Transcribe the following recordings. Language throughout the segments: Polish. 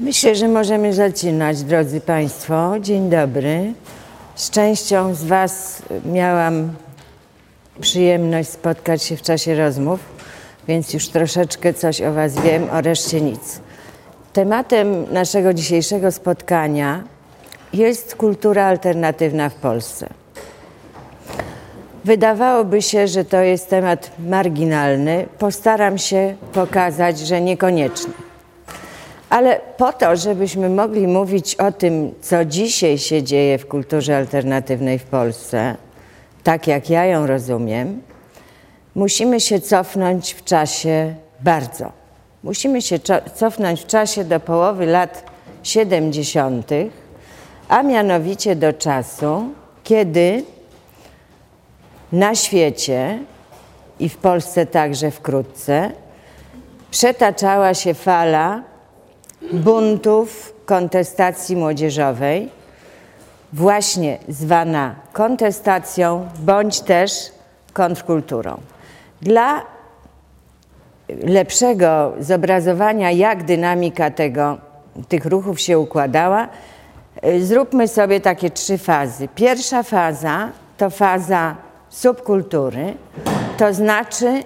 Myślę, że możemy zaczynać, drodzy Państwo. Dzień dobry. Z częścią z Was miałam przyjemność spotkać się w czasie rozmów, więc już troszeczkę coś o Was wiem, o reszcie nic. Tematem naszego dzisiejszego spotkania jest kultura alternatywna w Polsce. Wydawałoby się, że to jest temat marginalny. Postaram się pokazać, że niekoniecznie. Ale po to, żebyśmy mogli mówić o tym, co dzisiaj się dzieje w kulturze alternatywnej w Polsce, tak jak ja ją rozumiem, musimy się cofnąć w czasie bardzo. Musimy się cofnąć w czasie do połowy lat 70., a mianowicie do czasu, kiedy na świecie i w Polsce także wkrótce przetaczała się fala buntów kontestacji młodzieżowej, właśnie zwana kontestacją bądź też kontrkulturą. Dla lepszego zobrazowania, jak dynamika tego, tych ruchów się układała, zróbmy sobie takie trzy fazy. Pierwsza faza to faza subkultury, to znaczy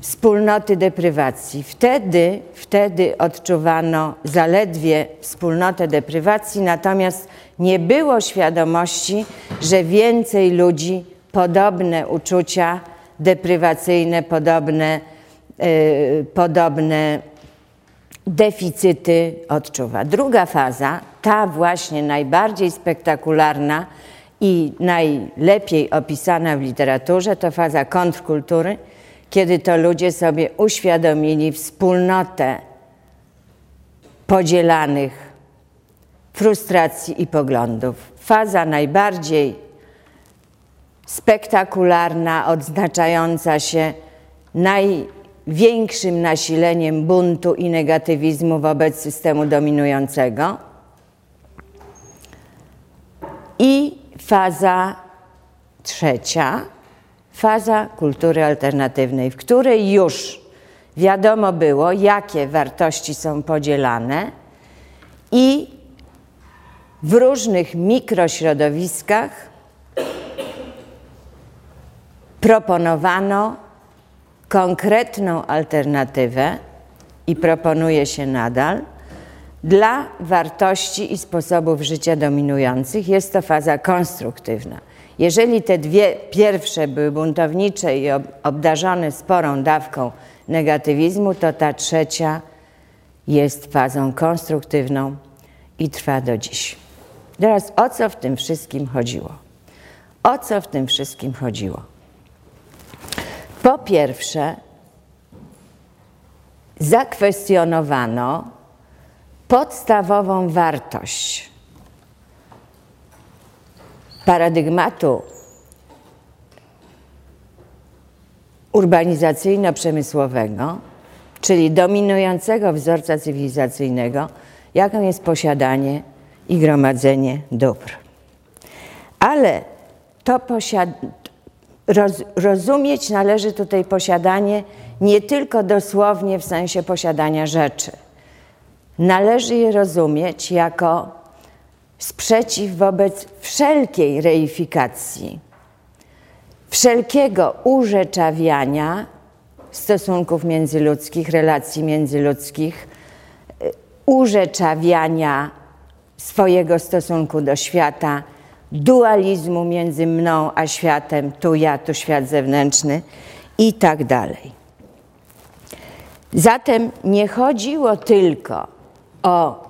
wspólnoty deprywacji. Wtedy, wtedy odczuwano zaledwie wspólnotę deprywacji, natomiast nie było świadomości, że więcej ludzi podobne uczucia deprywacyjne, podobne, yy, podobne deficyty odczuwa. Druga faza, ta właśnie najbardziej spektakularna i najlepiej opisana w literaturze, to faza kontrkultury, kiedy to ludzie sobie uświadomili wspólnotę podzielanych frustracji i poglądów. Faza najbardziej spektakularna, odznaczająca się największym nasileniem buntu i negatywizmu wobec systemu dominującego. I faza trzecia, faza kultury alternatywnej, w której już wiadomo było, jakie wartości są podzielane i w różnych mikrośrodowiskach proponowano konkretną alternatywę i proponuje się nadal dla wartości i sposobów życia dominujących. Jest to faza konstruktywna. Jeżeli te dwie pierwsze były buntownicze i obdarzone sporą dawką negatywizmu, to ta trzecia jest fazą konstruktywną i trwa do dziś. Teraz o co w tym wszystkim chodziło? O co w tym wszystkim chodziło? Po pierwsze, zakwestionowano podstawową wartość paradygmatu urbanizacyjno-przemysłowego, czyli dominującego wzorca cywilizacyjnego, jaką jest posiadanie i gromadzenie dóbr. Ale to posiad... Roz... rozumieć należy tutaj posiadanie nie tylko dosłownie w sensie posiadania rzeczy. Należy je rozumieć jako sprzeciw wobec wszelkiej reifikacji, wszelkiego urzeczawiania stosunków międzyludzkich, relacji międzyludzkich, y, urzeczawiania swojego stosunku do świata, dualizmu między mną a światem, tu ja, tu świat zewnętrzny i tak dalej. Zatem nie chodziło tylko o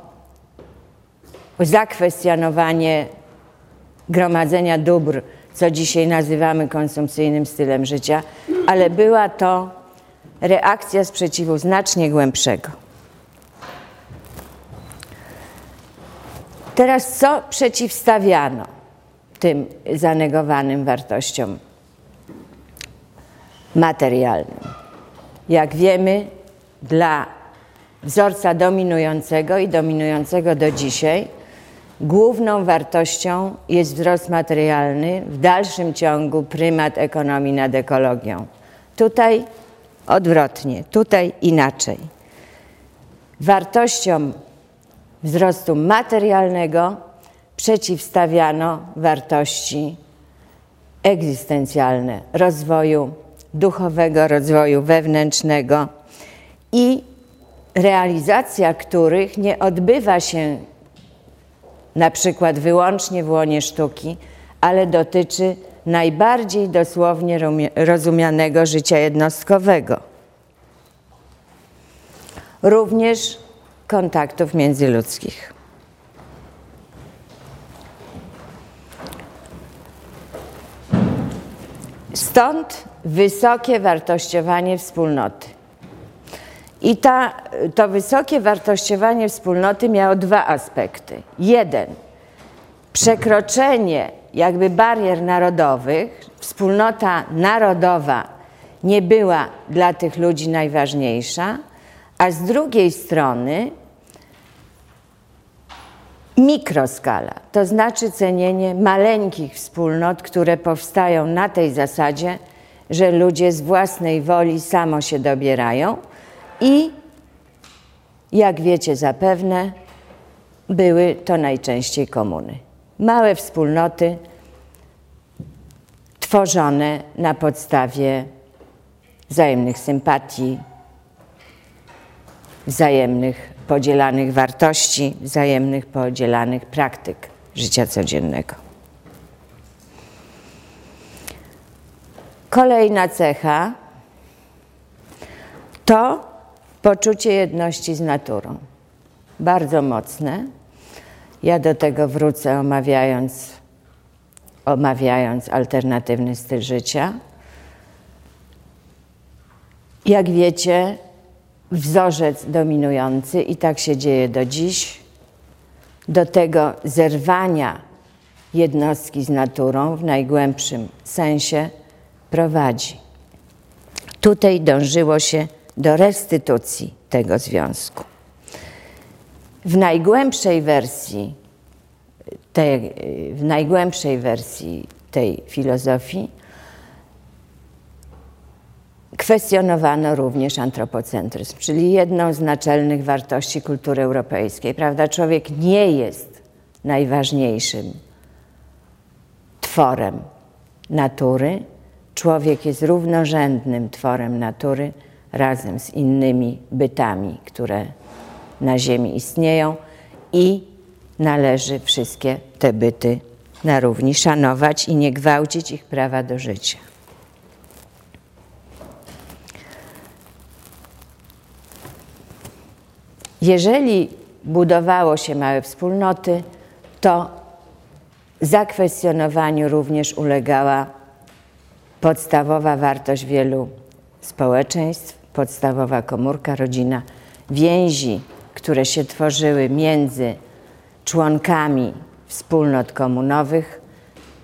zakwestionowanie gromadzenia dóbr, co dzisiaj nazywamy konsumpcyjnym stylem życia, ale była to reakcja sprzeciwu znacznie głębszego. Teraz co przeciwstawiano tym zanegowanym wartościom materialnym? Jak wiemy, dla wzorca dominującego i dominującego do dzisiaj Główną wartością jest wzrost materialny, w dalszym ciągu prymat ekonomii nad ekologią. Tutaj odwrotnie, tutaj inaczej. Wartością wzrostu materialnego przeciwstawiano wartości egzystencjalne rozwoju duchowego, rozwoju wewnętrznego i realizacja których nie odbywa się na przykład wyłącznie w łonie sztuki, ale dotyczy najbardziej dosłownie rozumianego życia jednostkowego. Również kontaktów międzyludzkich. Stąd wysokie wartościowanie wspólnoty. I ta, to wysokie wartościowanie wspólnoty miało dwa aspekty. Jeden, przekroczenie jakby barier narodowych, wspólnota narodowa nie była dla tych ludzi najważniejsza, a z drugiej strony mikroskala, to znaczy cenienie maleńkich wspólnot, które powstają na tej zasadzie, że ludzie z własnej woli samo się dobierają i jak wiecie zapewne, były to najczęściej komuny. Małe wspólnoty tworzone na podstawie wzajemnych sympatii, wzajemnych podzielanych wartości, wzajemnych podzielanych praktyk życia codziennego. Kolejna cecha to poczucie jedności z naturą. Bardzo mocne. Ja do tego wrócę omawiając, omawiając alternatywny styl życia. Jak wiecie, wzorzec dominujący i tak się dzieje do dziś, do tego zerwania jednostki z naturą w najgłębszym sensie prowadzi. Tutaj dążyło się do restytucji tego związku. W najgłębszej wersji tej, w najgłębszej wersji tej filozofii Kwestionowano również antropocentryzm, czyli jedną z naczelnych wartości kultury europejskiej. Prawda? Człowiek nie jest najważniejszym tworem natury. Człowiek jest równorzędnym tworem natury razem z innymi bytami, które na Ziemi istnieją i należy wszystkie te byty na równi szanować i nie gwałcić ich prawa do życia. Jeżeli budowało się małe wspólnoty, to zakwestionowaniu również ulegała podstawowa wartość wielu społeczeństw, podstawowa komórka, rodzina, więzi, które się tworzyły między członkami wspólnot komunowych,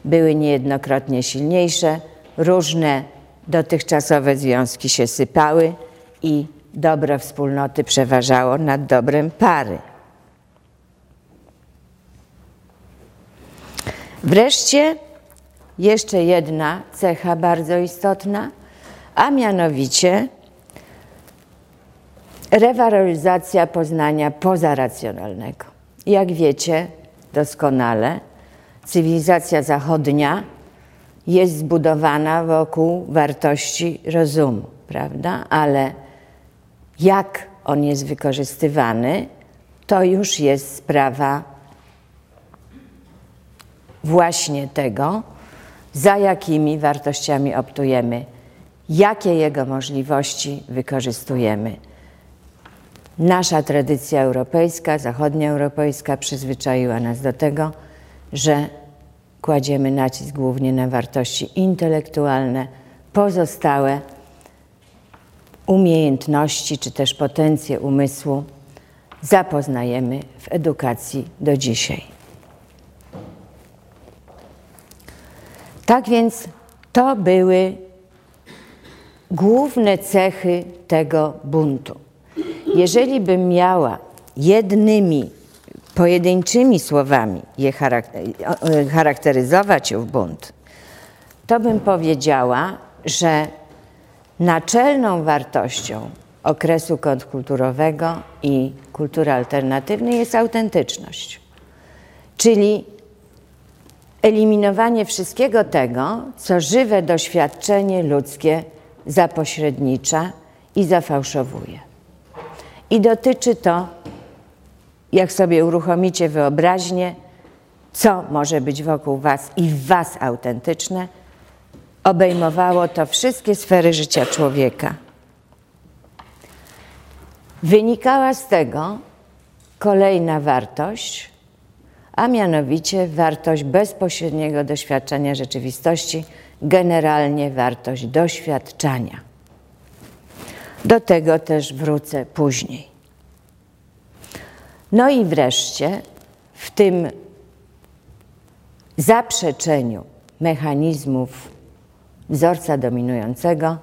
były niejednokrotnie silniejsze, różne dotychczasowe związki się sypały i dobro wspólnoty przeważało nad dobrem pary. Wreszcie jeszcze jedna cecha bardzo istotna, a mianowicie rewaloryzacja poznania pozaracjonalnego. Jak wiecie doskonale, cywilizacja zachodnia jest zbudowana wokół wartości rozumu, prawda? Ale jak on jest wykorzystywany, to już jest sprawa właśnie tego, za jakimi wartościami optujemy, jakie jego możliwości wykorzystujemy. Nasza tradycja europejska, zachodnioeuropejska przyzwyczaiła nas do tego, że kładziemy nacisk głównie na wartości intelektualne, pozostałe umiejętności czy też potencje umysłu zapoznajemy w edukacji do dzisiaj. Tak więc to były główne cechy tego buntu. Jeżeli bym miała jednymi, pojedynczymi słowami je charakteryzować ów bunt, to bym powiedziała, że naczelną wartością okresu kontrkulturowego i kultury alternatywnej jest autentyczność, czyli eliminowanie wszystkiego tego, co żywe doświadczenie ludzkie zapośrednicza i zafałszowuje. I dotyczy to, jak sobie uruchomicie wyobraźnię, co może być wokół Was i w Was autentyczne, obejmowało to wszystkie sfery życia człowieka. Wynikała z tego kolejna wartość, a mianowicie wartość bezpośredniego doświadczenia rzeczywistości, generalnie wartość doświadczania. Do tego też wrócę później. No i wreszcie w tym zaprzeczeniu mechanizmów wzorca dominującego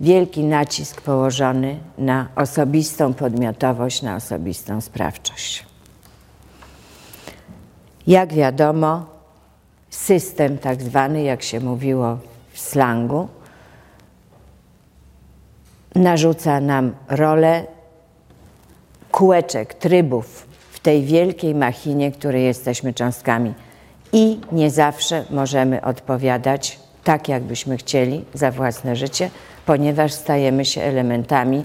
wielki nacisk położony na osobistą podmiotowość, na osobistą sprawczość. Jak wiadomo, system tak zwany, jak się mówiło w slangu, narzuca nam rolę kółeczek, trybów w tej wielkiej machinie, której jesteśmy cząstkami. I nie zawsze możemy odpowiadać tak, jakbyśmy chcieli za własne życie, ponieważ stajemy się elementami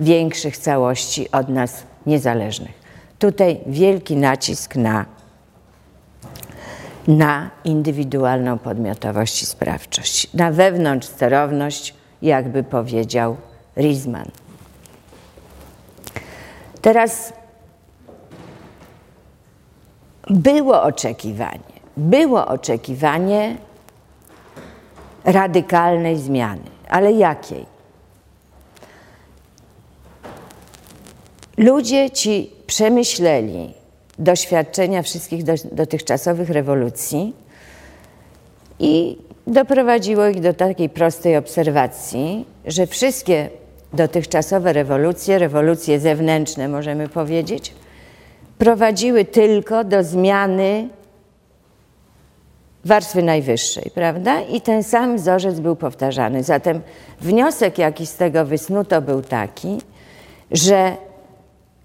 większych całości od nas niezależnych. Tutaj wielki nacisk na, na indywidualną podmiotowość i sprawczość, na wewnątrz sterowność, jakby powiedział Rizman. Teraz było oczekiwanie, było oczekiwanie radykalnej zmiany, ale jakiej? Ludzie ci przemyśleli doświadczenia wszystkich dotychczasowych rewolucji i doprowadziło ich do takiej prostej obserwacji, że wszystkie dotychczasowe rewolucje, rewolucje zewnętrzne możemy powiedzieć, prowadziły tylko do zmiany warstwy najwyższej, prawda? I ten sam wzorzec był powtarzany. Zatem wniosek, jaki z tego wysnuto, był taki, że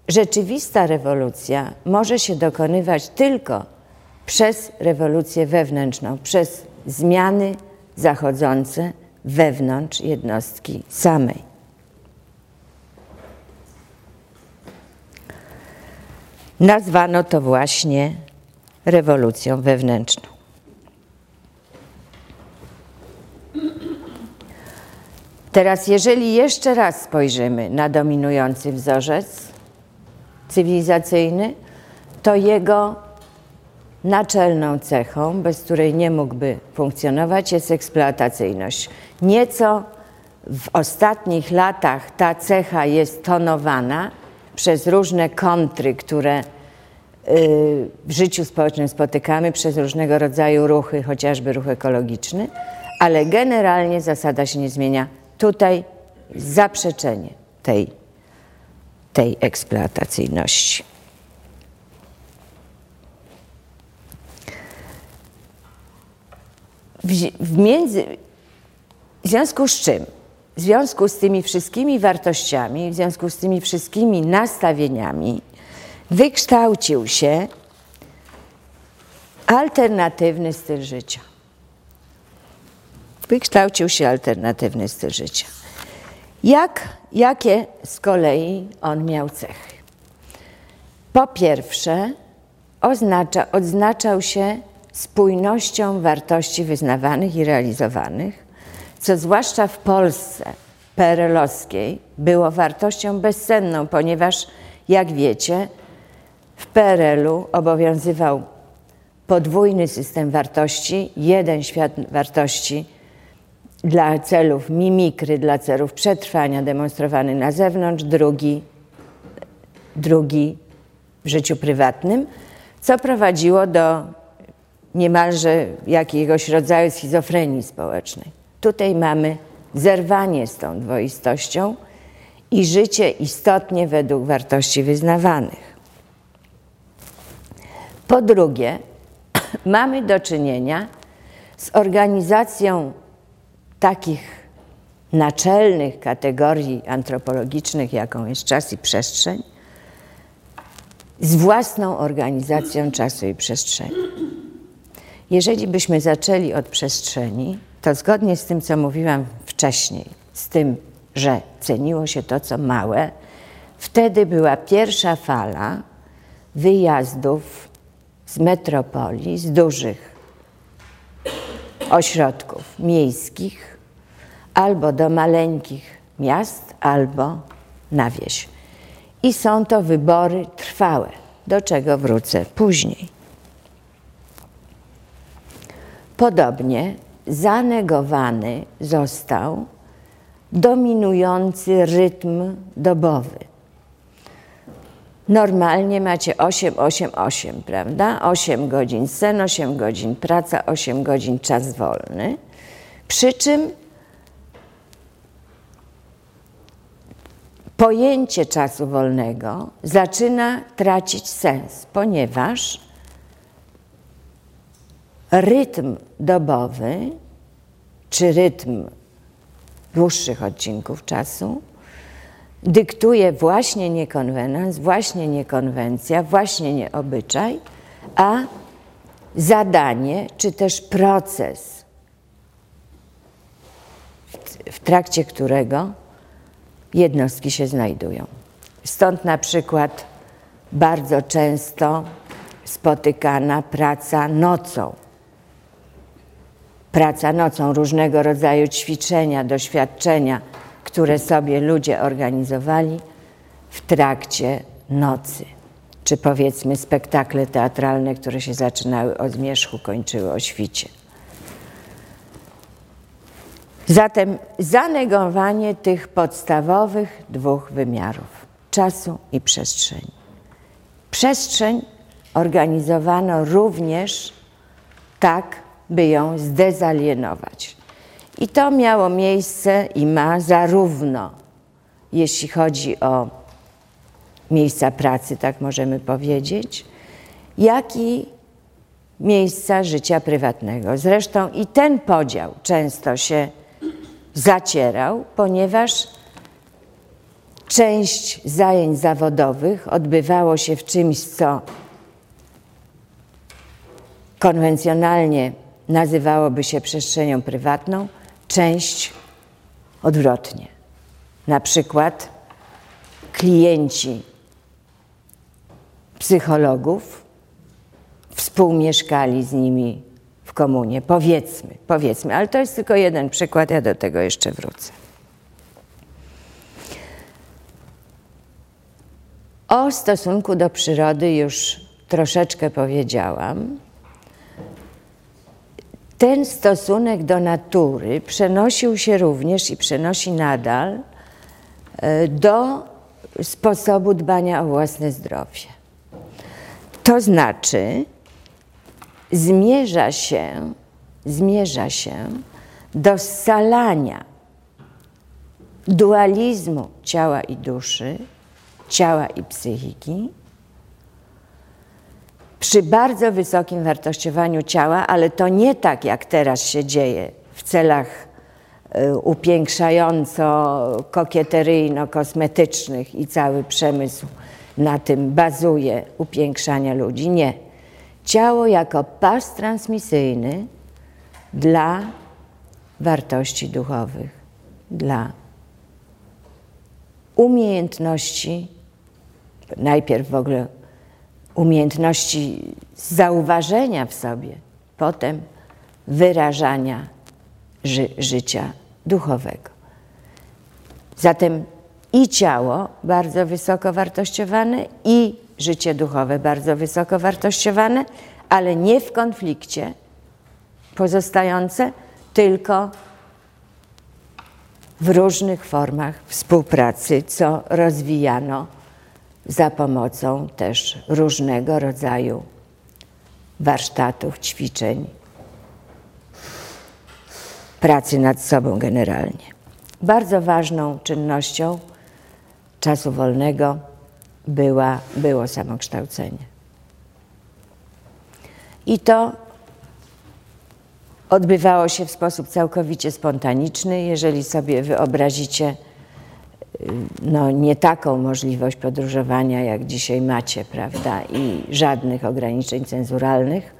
rzeczywista rewolucja może się dokonywać tylko przez rewolucję wewnętrzną, przez zmiany zachodzące wewnątrz jednostki samej. Nazwano to właśnie rewolucją wewnętrzną. Teraz, jeżeli jeszcze raz spojrzymy na dominujący wzorzec cywilizacyjny, to jego naczelną cechą, bez której nie mógłby funkcjonować, jest eksploatacyjność. Nieco w ostatnich latach ta cecha jest tonowana przez różne kontry, które y, w życiu społecznym spotykamy, przez różnego rodzaju ruchy, chociażby ruch ekologiczny, ale generalnie zasada się nie zmienia. Tutaj zaprzeczenie tej, tej eksploatacyjności. W, między, w związku z czym w związku z tymi wszystkimi wartościami, w związku z tymi wszystkimi nastawieniami, wykształcił się alternatywny styl życia. Wykształcił się alternatywny styl życia. Jak, jakie z kolei on miał cechy? Po pierwsze, oznacza, odznaczał się spójnością wartości wyznawanych i realizowanych, co zwłaszcza w Polsce PRL-owskiej było wartością bezcenną, ponieważ, jak wiecie, w PRL-u obowiązywał podwójny system wartości, jeden świat wartości dla celów mimikry, dla celów przetrwania demonstrowany na zewnątrz, drugi, drugi w życiu prywatnym, co prowadziło do niemalże jakiegoś rodzaju schizofrenii społecznej. Tutaj mamy zerwanie z tą dwoistością i życie istotnie według wartości wyznawanych. Po drugie, mamy do czynienia z organizacją takich naczelnych kategorii antropologicznych, jaką jest czas i przestrzeń, z własną organizacją czasu i przestrzeni. Jeżeli byśmy zaczęli od przestrzeni, to zgodnie z tym, co mówiłam wcześniej, z tym, że ceniło się to, co małe, wtedy była pierwsza fala wyjazdów z metropolii, z dużych ośrodków miejskich, albo do maleńkich miast, albo na wieś. I są to wybory trwałe, do czego wrócę później. Podobnie zanegowany został dominujący rytm dobowy. Normalnie macie 8, 8, 8, prawda? 8 godzin sen, 8 godzin praca, 8 godzin czas wolny. Przy czym pojęcie czasu wolnego zaczyna tracić sens, ponieważ rytm dobowy czy rytm dłuższych odcinków czasu dyktuje właśnie nie konwenans, właśnie nie konwencja, właśnie nie obyczaj, a zadanie czy też proces, w trakcie którego jednostki się znajdują. Stąd na przykład bardzo często spotykana praca nocą. Praca nocą, różnego rodzaju ćwiczenia, doświadczenia, które sobie ludzie organizowali w trakcie nocy. Czy powiedzmy spektakle teatralne, które się zaczynały o zmierzchu, kończyły o świcie. Zatem zanegowanie tych podstawowych dwóch wymiarów czasu i przestrzeni. Przestrzeń organizowano również tak, by ją zdezalienować. I to miało miejsce i ma zarówno, jeśli chodzi o miejsca pracy, tak możemy powiedzieć, jak i miejsca życia prywatnego. Zresztą i ten podział często się zacierał, ponieważ część zajęć zawodowych odbywało się w czymś, co konwencjonalnie nazywałoby się przestrzenią prywatną, część odwrotnie. Na przykład klienci psychologów współmieszkali z nimi komunie, powiedzmy, powiedzmy, ale to jest tylko jeden przykład, ja do tego jeszcze wrócę. O stosunku do przyrody już troszeczkę powiedziałam. Ten stosunek do natury przenosił się również i przenosi nadal e, do sposobu dbania o własne zdrowie. To znaczy, zmierza się, zmierza się do scalania dualizmu ciała i duszy, ciała i psychiki, przy bardzo wysokim wartościowaniu ciała, ale to nie tak jak teraz się dzieje w celach y, upiększająco kokieteryjno-kosmetycznych i cały przemysł na tym bazuje upiększania ludzi. Nie. Ciało jako pas transmisyjny dla wartości duchowych, dla umiejętności, najpierw w ogóle umiejętności zauważenia w sobie, potem wyrażania ży życia duchowego. Zatem i ciało bardzo wysoko wartościowane, i życie duchowe bardzo wysoko wartościowane, ale nie w konflikcie pozostające, tylko w różnych formach współpracy, co rozwijano za pomocą też różnego rodzaju warsztatów, ćwiczeń, pracy nad sobą generalnie. Bardzo ważną czynnością czasu wolnego była, było samokształcenie. I to odbywało się w sposób całkowicie spontaniczny. Jeżeli sobie wyobrazicie, y, no, nie taką możliwość podróżowania, jak dzisiaj macie, prawda, i żadnych ograniczeń cenzuralnych,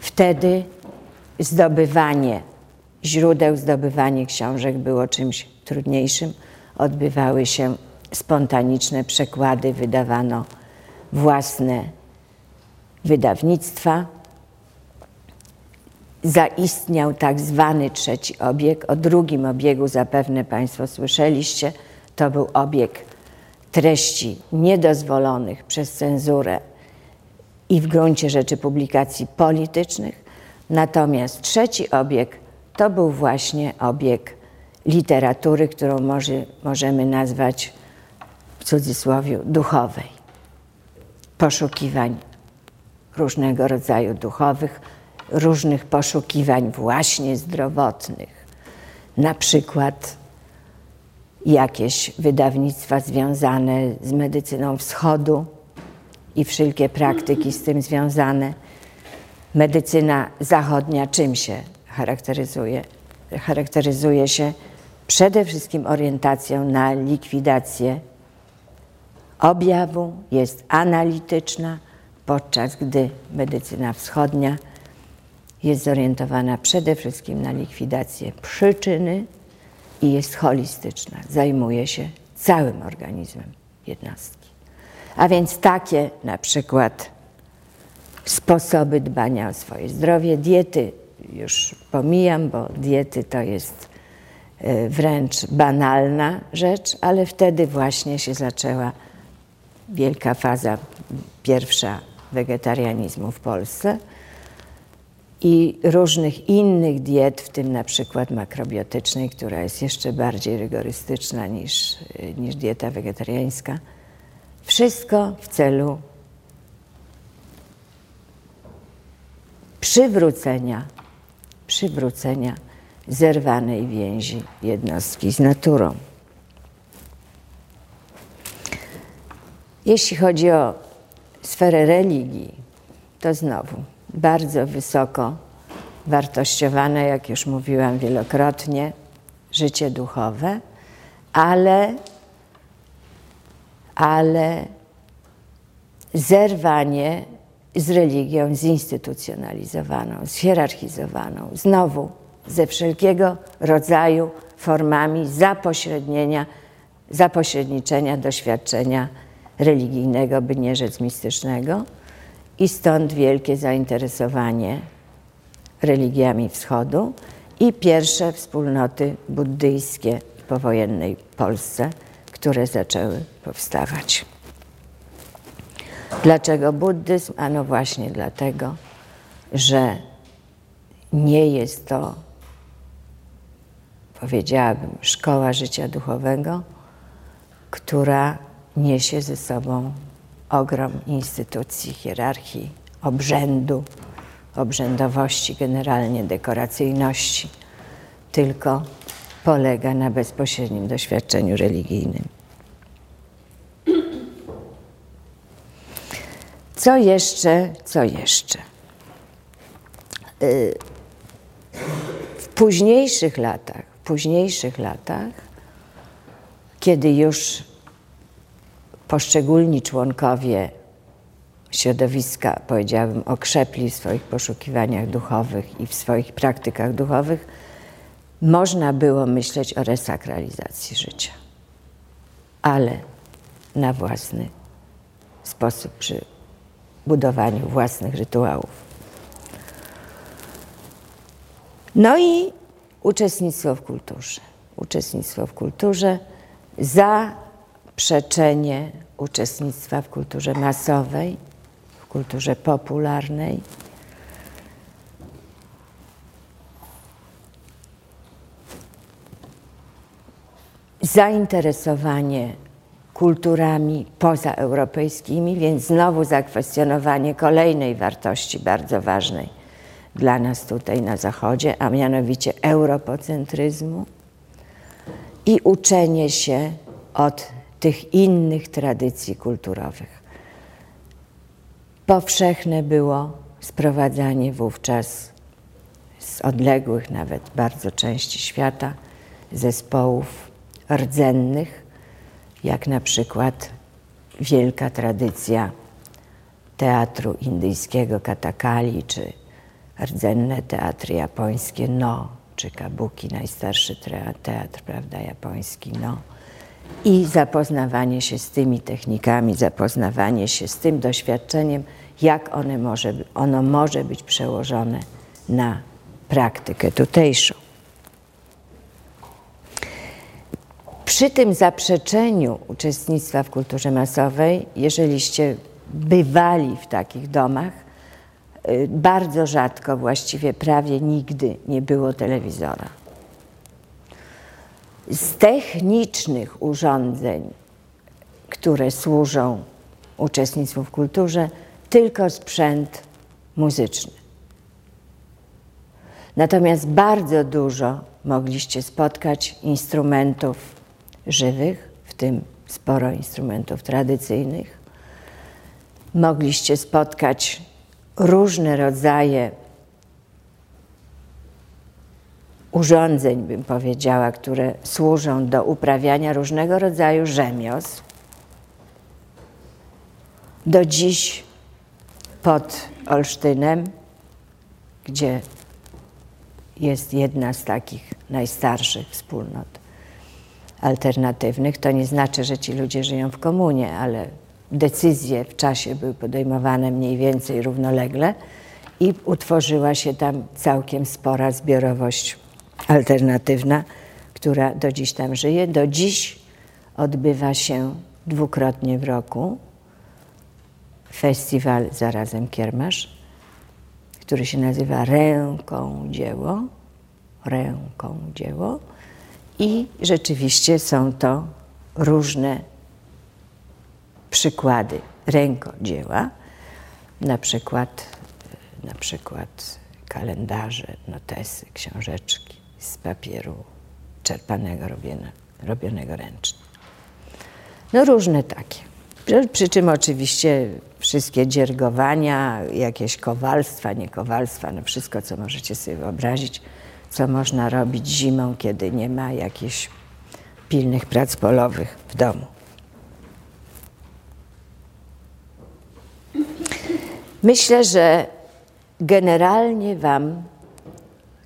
wtedy zdobywanie źródeł, zdobywanie książek było czymś trudniejszym. Odbywały się spontaniczne przekłady, wydawano własne wydawnictwa. Zaistniał tak zwany trzeci obieg. O drugim obiegu zapewne Państwo słyszeliście. To był obieg treści niedozwolonych przez cenzurę i w gruncie rzeczy publikacji politycznych. Natomiast trzeci obieg to był właśnie obieg literatury, którą może, możemy nazwać w cudzysłowie duchowej. Poszukiwań różnego rodzaju duchowych, różnych poszukiwań właśnie zdrowotnych. Na przykład jakieś wydawnictwa związane z medycyną wschodu i wszelkie praktyki z tym związane. Medycyna zachodnia czym się charakteryzuje? Charakteryzuje się przede wszystkim orientacją na likwidację objawu, jest analityczna, podczas gdy medycyna wschodnia jest zorientowana przede wszystkim na likwidację przyczyny i jest holistyczna, zajmuje się całym organizmem jednostki. A więc takie na przykład sposoby dbania o swoje zdrowie, diety już pomijam, bo diety to jest e, wręcz banalna rzecz, ale wtedy właśnie się zaczęła wielka faza, pierwsza wegetarianizmu w Polsce i różnych innych diet, w tym na przykład makrobiotycznej, która jest jeszcze bardziej rygorystyczna niż, niż dieta wegetariańska. Wszystko w celu przywrócenia, przywrócenia zerwanej więzi jednostki z naturą. Jeśli chodzi o sferę religii, to znowu bardzo wysoko wartościowane, jak już mówiłam wielokrotnie, życie duchowe, ale, ale zerwanie z religią zinstytucjonalizowaną, zhierarchizowaną, znowu ze wszelkiego rodzaju formami zapośrednienia, zapośredniczenia doświadczenia religijnego, by nie rzec mistycznego, i stąd wielkie zainteresowanie religiami wschodu i pierwsze wspólnoty buddyjskie w powojennej Polsce, które zaczęły powstawać. Dlaczego buddyzm? Ano właśnie dlatego, że nie jest to, powiedziałabym, szkoła życia duchowego, która niesie ze sobą ogrom instytucji, hierarchii, obrzędu, obrzędowości, generalnie dekoracyjności, tylko polega na bezpośrednim doświadczeniu religijnym. Co jeszcze, co jeszcze? Y, w późniejszych latach, w późniejszych latach, kiedy już poszczególni członkowie środowiska, powiedziałabym, okrzepli w swoich poszukiwaniach duchowych i w swoich praktykach duchowych, można było myśleć o resakralizacji życia, ale na własny sposób, przy budowaniu własnych rytuałów. No i uczestnictwo w kulturze. Uczestnictwo w kulturze za przeczenie uczestnictwa w kulturze masowej, w kulturze popularnej. Zainteresowanie kulturami pozaeuropejskimi, więc znowu zakwestionowanie kolejnej wartości bardzo ważnej dla nas tutaj na Zachodzie, a mianowicie europocentryzmu i uczenie się od tych innych tradycji kulturowych. Powszechne było sprowadzanie wówczas z odległych nawet bardzo części świata zespołów rdzennych, jak na przykład wielka tradycja teatru indyjskiego katakali, czy rdzenne teatry japońskie no, czy kabuki, najstarszy teatr, prawda, japoński no. I zapoznawanie się z tymi technikami, zapoznawanie się z tym doświadczeniem, jak one może, ono może być przełożone na praktykę tutejszą. Przy tym zaprzeczeniu uczestnictwa w kulturze masowej, jeżeliście bywali w takich domach, y, bardzo rzadko, właściwie prawie nigdy nie było telewizora. Z technicznych urządzeń, które służą uczestnictwu w kulturze, tylko sprzęt muzyczny. Natomiast bardzo dużo mogliście spotkać instrumentów żywych, w tym sporo instrumentów tradycyjnych. Mogliście spotkać różne rodzaje urządzeń, bym powiedziała, które służą do uprawiania różnego rodzaju rzemiosł. Do dziś pod Olsztynem, gdzie jest jedna z takich najstarszych wspólnot alternatywnych. To nie znaczy, że ci ludzie żyją w komunie, ale decyzje w czasie były podejmowane mniej więcej równolegle i utworzyła się tam całkiem spora zbiorowość alternatywna, która do dziś tam żyje. Do dziś odbywa się dwukrotnie w roku festiwal zarazem Kiermasz, który się nazywa Ręką Dzieło. Ręką Dzieło. I rzeczywiście są to różne przykłady rękodzieła, na przykład, na przykład kalendarze, notesy, książeczki z papieru czerpanego, robione, robionego ręcznie. No różne takie. Przy czym oczywiście wszystkie dziergowania, jakieś kowalstwa, nie kowalstwa, no wszystko, co możecie sobie wyobrazić, co można robić zimą, kiedy nie ma jakichś pilnych prac polowych w domu. Myślę, że generalnie Wam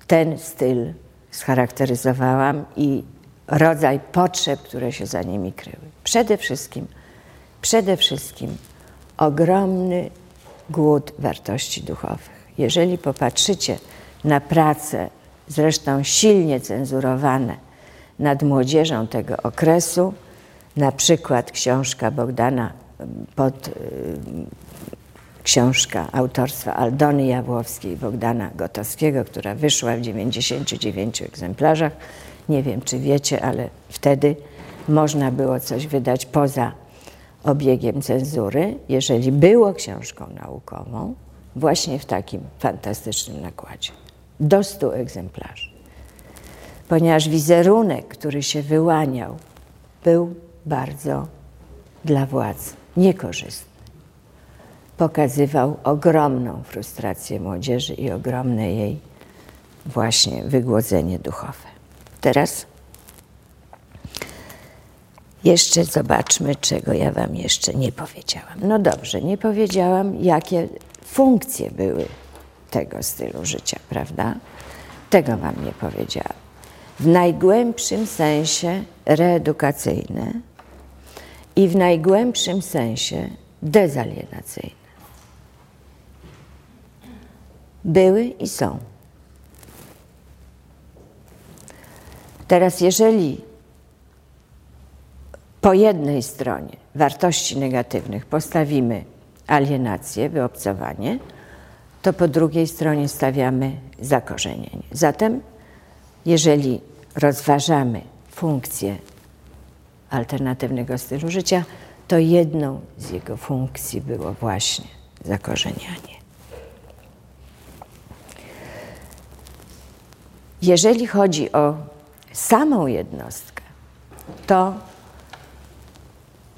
ten styl scharakteryzowałam i rodzaj potrzeb, które się za nimi kryły. Przede wszystkim, przede wszystkim ogromny głód wartości duchowych. Jeżeli popatrzycie na pracę, zresztą silnie cenzurowane nad młodzieżą tego okresu, na przykład książka Bogdana pod książka autorstwa Aldony Jawłowskiej i Bogdana Gotowskiego, która wyszła w 99 egzemplarzach. Nie wiem, czy wiecie, ale wtedy można było coś wydać poza obiegiem cenzury, jeżeli było książką naukową, właśnie w takim fantastycznym nakładzie. Do 100 egzemplarzy. Ponieważ wizerunek, który się wyłaniał, był bardzo dla władz niekorzystny. Pokazywał ogromną frustrację młodzieży i ogromne jej właśnie wygłodzenie duchowe. Teraz jeszcze zobaczmy, czego ja Wam jeszcze nie powiedziałam. No dobrze, nie powiedziałam, jakie funkcje były tego stylu życia, prawda? Tego Wam nie powiedziałam. W najgłębszym sensie reedukacyjne i w najgłębszym sensie dezalienacyjne. Były i są. Teraz, jeżeli po jednej stronie wartości negatywnych postawimy alienację, wyobcowanie, to po drugiej stronie stawiamy zakorzenienie. Zatem, jeżeli rozważamy funkcję alternatywnego stylu życia, to jedną z jego funkcji było właśnie zakorzenianie. Jeżeli chodzi o samą jednostkę, to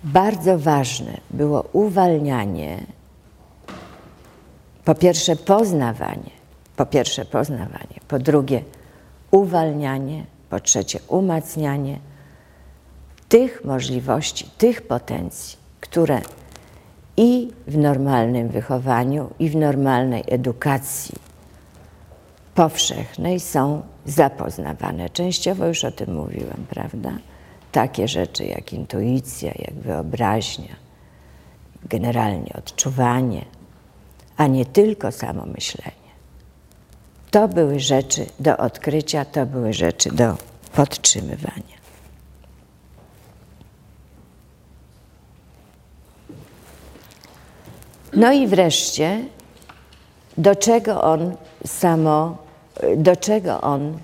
bardzo ważne było uwalnianie, po pierwsze poznawanie po pierwsze poznawanie, po drugie uwalnianie, po trzecie umacnianie tych możliwości, tych potencji, które i w normalnym wychowaniu, i w normalnej edukacji powszechnej są zapoznawane. Częściowo już o tym mówiłem, prawda? Takie rzeczy jak intuicja, jak wyobraźnia, generalnie odczuwanie, a nie tylko samo myślenie. To były rzeczy do odkrycia, to były rzeczy do podtrzymywania. No i wreszcie, do czego on samo, do czego on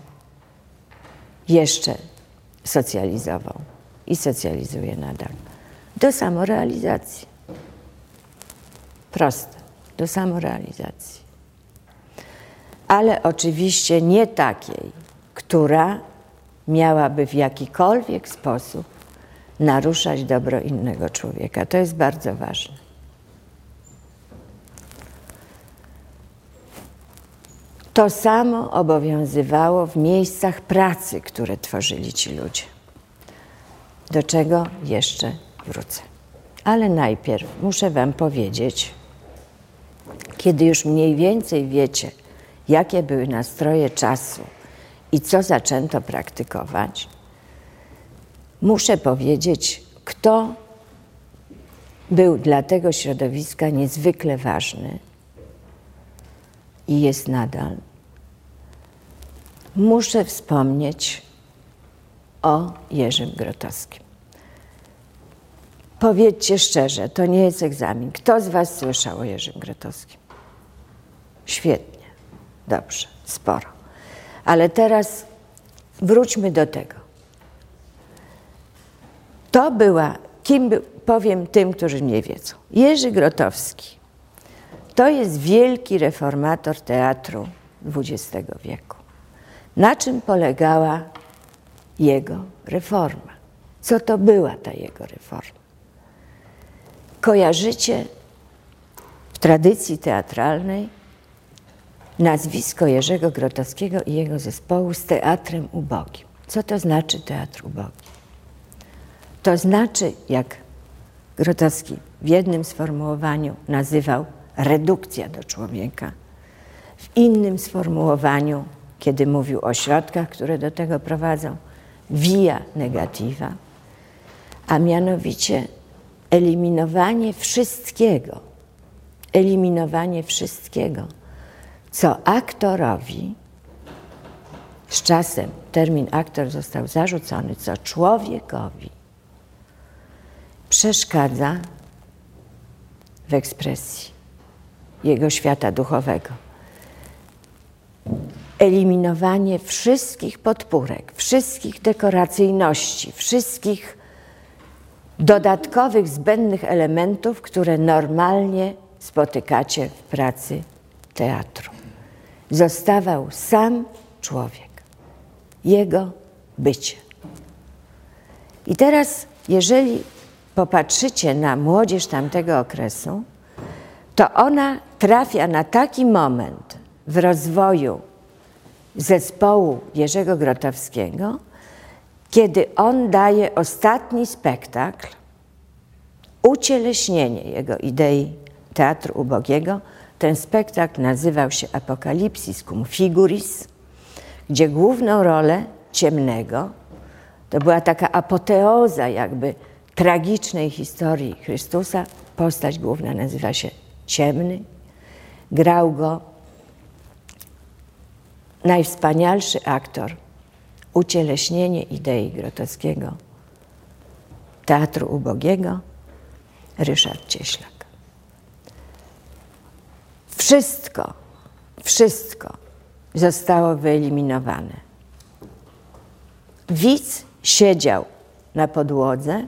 jeszcze socjalizował i socjalizuje nadal? Do samorealizacji. Proste, do samorealizacji. Ale oczywiście nie takiej, która miałaby w jakikolwiek sposób naruszać dobro innego człowieka. To jest bardzo ważne. To samo obowiązywało w miejscach pracy, które tworzyli ci ludzie. Do czego jeszcze wrócę. Ale najpierw muszę Wam powiedzieć, kiedy już mniej więcej wiecie, jakie były nastroje czasu i co zaczęto praktykować, muszę powiedzieć, kto był dla tego środowiska niezwykle ważny i jest nadal. Muszę wspomnieć o Jerzym Grotowskim. Powiedzcie szczerze, to nie jest egzamin. Kto z Was słyszał o Jerzym Grotowskim? Świetnie, dobrze, sporo. Ale teraz wróćmy do tego. To była, kim by, powiem tym, którzy nie wiedzą. Jerzy Grotowski to jest wielki reformator teatru XX wieku. Na czym polegała jego reforma? Co to była ta jego reforma? Kojarzycie w tradycji teatralnej nazwisko Jerzego Grotowskiego i jego zespołu z teatrem ubogim. Co to znaczy teatr ubogi? To znaczy, jak Grotowski w jednym sformułowaniu nazywał redukcja do człowieka, w innym sformułowaniu, kiedy mówił o środkach, które do tego prowadzą, via negativa, a mianowicie eliminowanie wszystkiego, eliminowanie wszystkiego, co aktorowi, z czasem termin aktor został zarzucony, co człowiekowi przeszkadza w ekspresji jego świata duchowego. Eliminowanie wszystkich podpórek, wszystkich dekoracyjności, wszystkich dodatkowych, zbędnych elementów, które normalnie spotykacie w pracy teatru. Zostawał sam człowiek, jego bycie. I teraz, jeżeli popatrzycie na młodzież tamtego okresu, to ona trafia na taki moment w rozwoju zespołu Jerzego Grotowskiego, kiedy on daje ostatni spektakl, ucieleśnienie jego idei teatru ubogiego. Ten spektakl nazywał się Apokalipsis cum figuris, gdzie główną rolę ciemnego, to była taka apoteoza jakby tragicznej historii Chrystusa, postać główna nazywa się Ciemny. Grał go najwspanialszy aktor, ucieleśnienie idei Grotowskiego, teatru ubogiego, Ryszard Cieślak. Wszystko, wszystko zostało wyeliminowane. Widz siedział na podłodze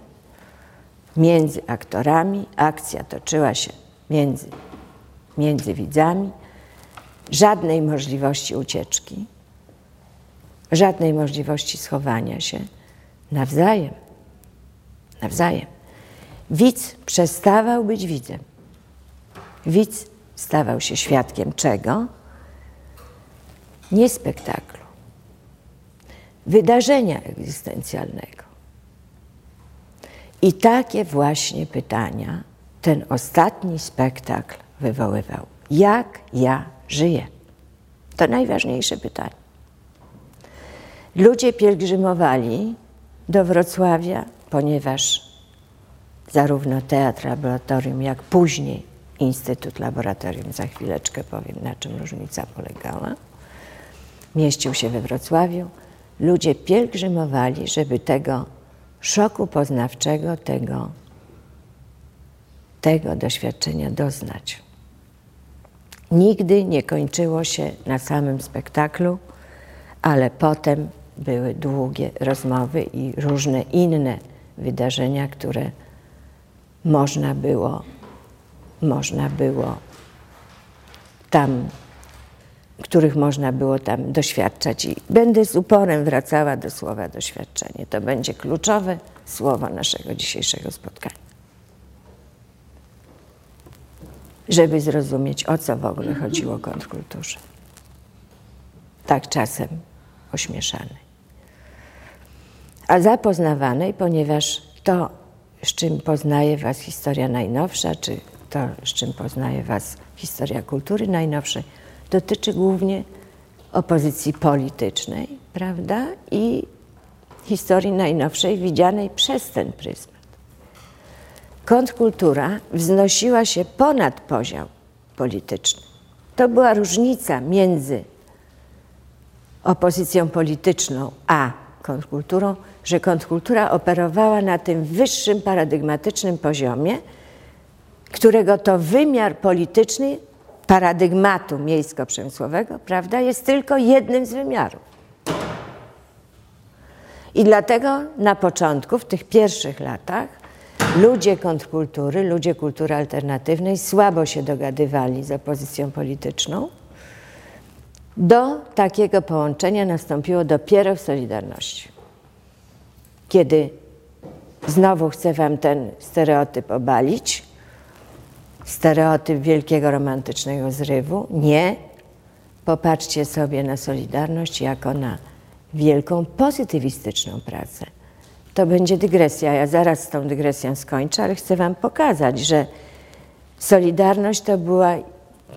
między aktorami, akcja toczyła się między, między widzami, żadnej możliwości ucieczki, żadnej możliwości schowania się nawzajem. Nawzajem. Widz przestawał być widzem. Widz stawał się świadkiem czego? nie spektaklu, wydarzenia egzystencjalnego. I takie właśnie pytania ten ostatni spektakl wywoływał. Jak ja żyję? To najważniejsze pytanie. Ludzie pielgrzymowali do Wrocławia, ponieważ zarówno Teatr Laboratorium, jak później Instytut Laboratorium, za chwileczkę powiem, na czym różnica polegała, mieścił się we Wrocławiu. Ludzie pielgrzymowali, żeby tego szoku poznawczego, tego, tego doświadczenia doznać. Nigdy nie kończyło się na samym spektaklu, ale potem były długie rozmowy i różne inne wydarzenia, które można było, można było tam, których można było tam doświadczać. I będę z uporem wracała do słowa doświadczenie. To będzie kluczowe słowo naszego dzisiejszego spotkania. Żeby zrozumieć, o co w ogóle chodziło kontrkulturze. Tak czasem ośmieszanej. A zapoznawanej, ponieważ to, z czym poznaje Was historia najnowsza, czy to, z czym poznaje Was historia kultury najnowszej, dotyczy głównie opozycji politycznej, prawda? I historii najnowszej widzianej przez ten pryzmat. Kontrkultura wznosiła się ponad poziom polityczny. To była różnica między opozycją polityczną a kontrkulturą, że kontrkultura operowała na tym wyższym paradygmatycznym poziomie, którego to wymiar polityczny paradygmatu miejsko-przemysłowego, prawda, jest tylko jednym z wymiarów. I dlatego na początku, w tych pierwszych latach, ludzie kontrkultury, ludzie kultury alternatywnej słabo się dogadywali z opozycją polityczną. Do takiego połączenia nastąpiło dopiero w Solidarności. Kiedy znowu chcę Wam ten stereotyp obalić, stereotyp wielkiego romantycznego zrywu. Nie. Popatrzcie sobie na Solidarność jako na wielką pozytywistyczną pracę. To będzie dygresja. Ja zaraz z tą dygresją skończę, ale chcę Wam pokazać, że Solidarność to była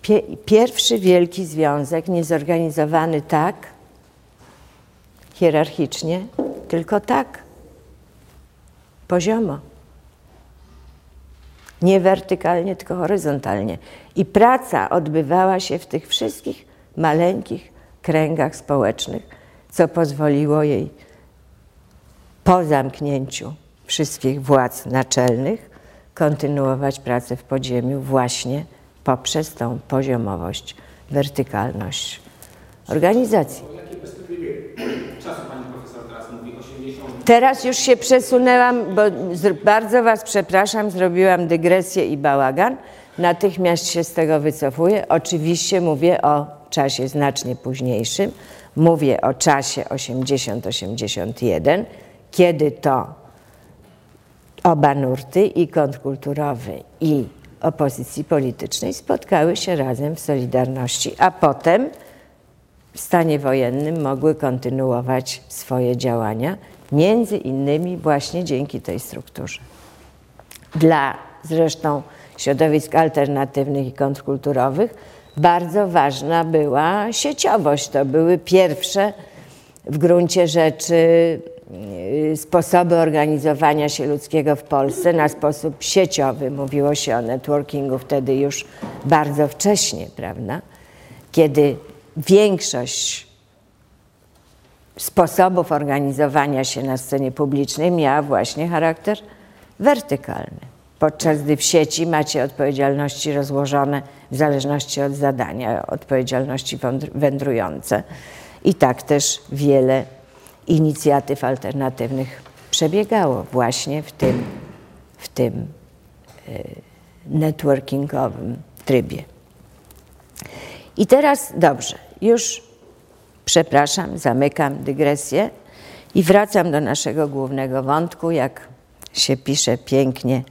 pie pierwszy wielki związek, niezorganizowany tak, hierarchicznie, tylko tak, poziomo nie wertykalnie, tylko horyzontalnie. I praca odbywała się w tych wszystkich maleńkich kręgach społecznych, co pozwoliło jej po zamknięciu wszystkich władz naczelnych kontynuować pracę w podziemiu właśnie poprzez tą poziomowość, wertykalność organizacji. Teraz już się przesunęłam, bo bardzo Was przepraszam, zrobiłam dygresję i bałagan. Natychmiast się z tego wycofuję. Oczywiście mówię o czasie znacznie późniejszym. Mówię o czasie 80-81, kiedy to oba nurty, i kontrkulturowy, i opozycji politycznej, spotkały się razem w Solidarności, a potem w stanie wojennym mogły kontynuować swoje działania między innymi właśnie dzięki tej strukturze. Dla zresztą środowisk alternatywnych i kontrkulturowych bardzo ważna była sieciowość. To były pierwsze w gruncie rzeczy sposoby organizowania się ludzkiego w Polsce na sposób sieciowy. Mówiło się o networkingu wtedy już bardzo wcześnie, prawda? Kiedy większość sposobów organizowania się na scenie publicznej miała właśnie charakter wertykalny. Podczas gdy w sieci macie odpowiedzialności rozłożone w zależności od zadania, odpowiedzialności wędrujące. I tak też wiele inicjatyw alternatywnych przebiegało właśnie w tym, w tym e, networkingowym trybie. I teraz dobrze, już Przepraszam, zamykam dygresję i wracam do naszego głównego wątku, jak się pisze pięknie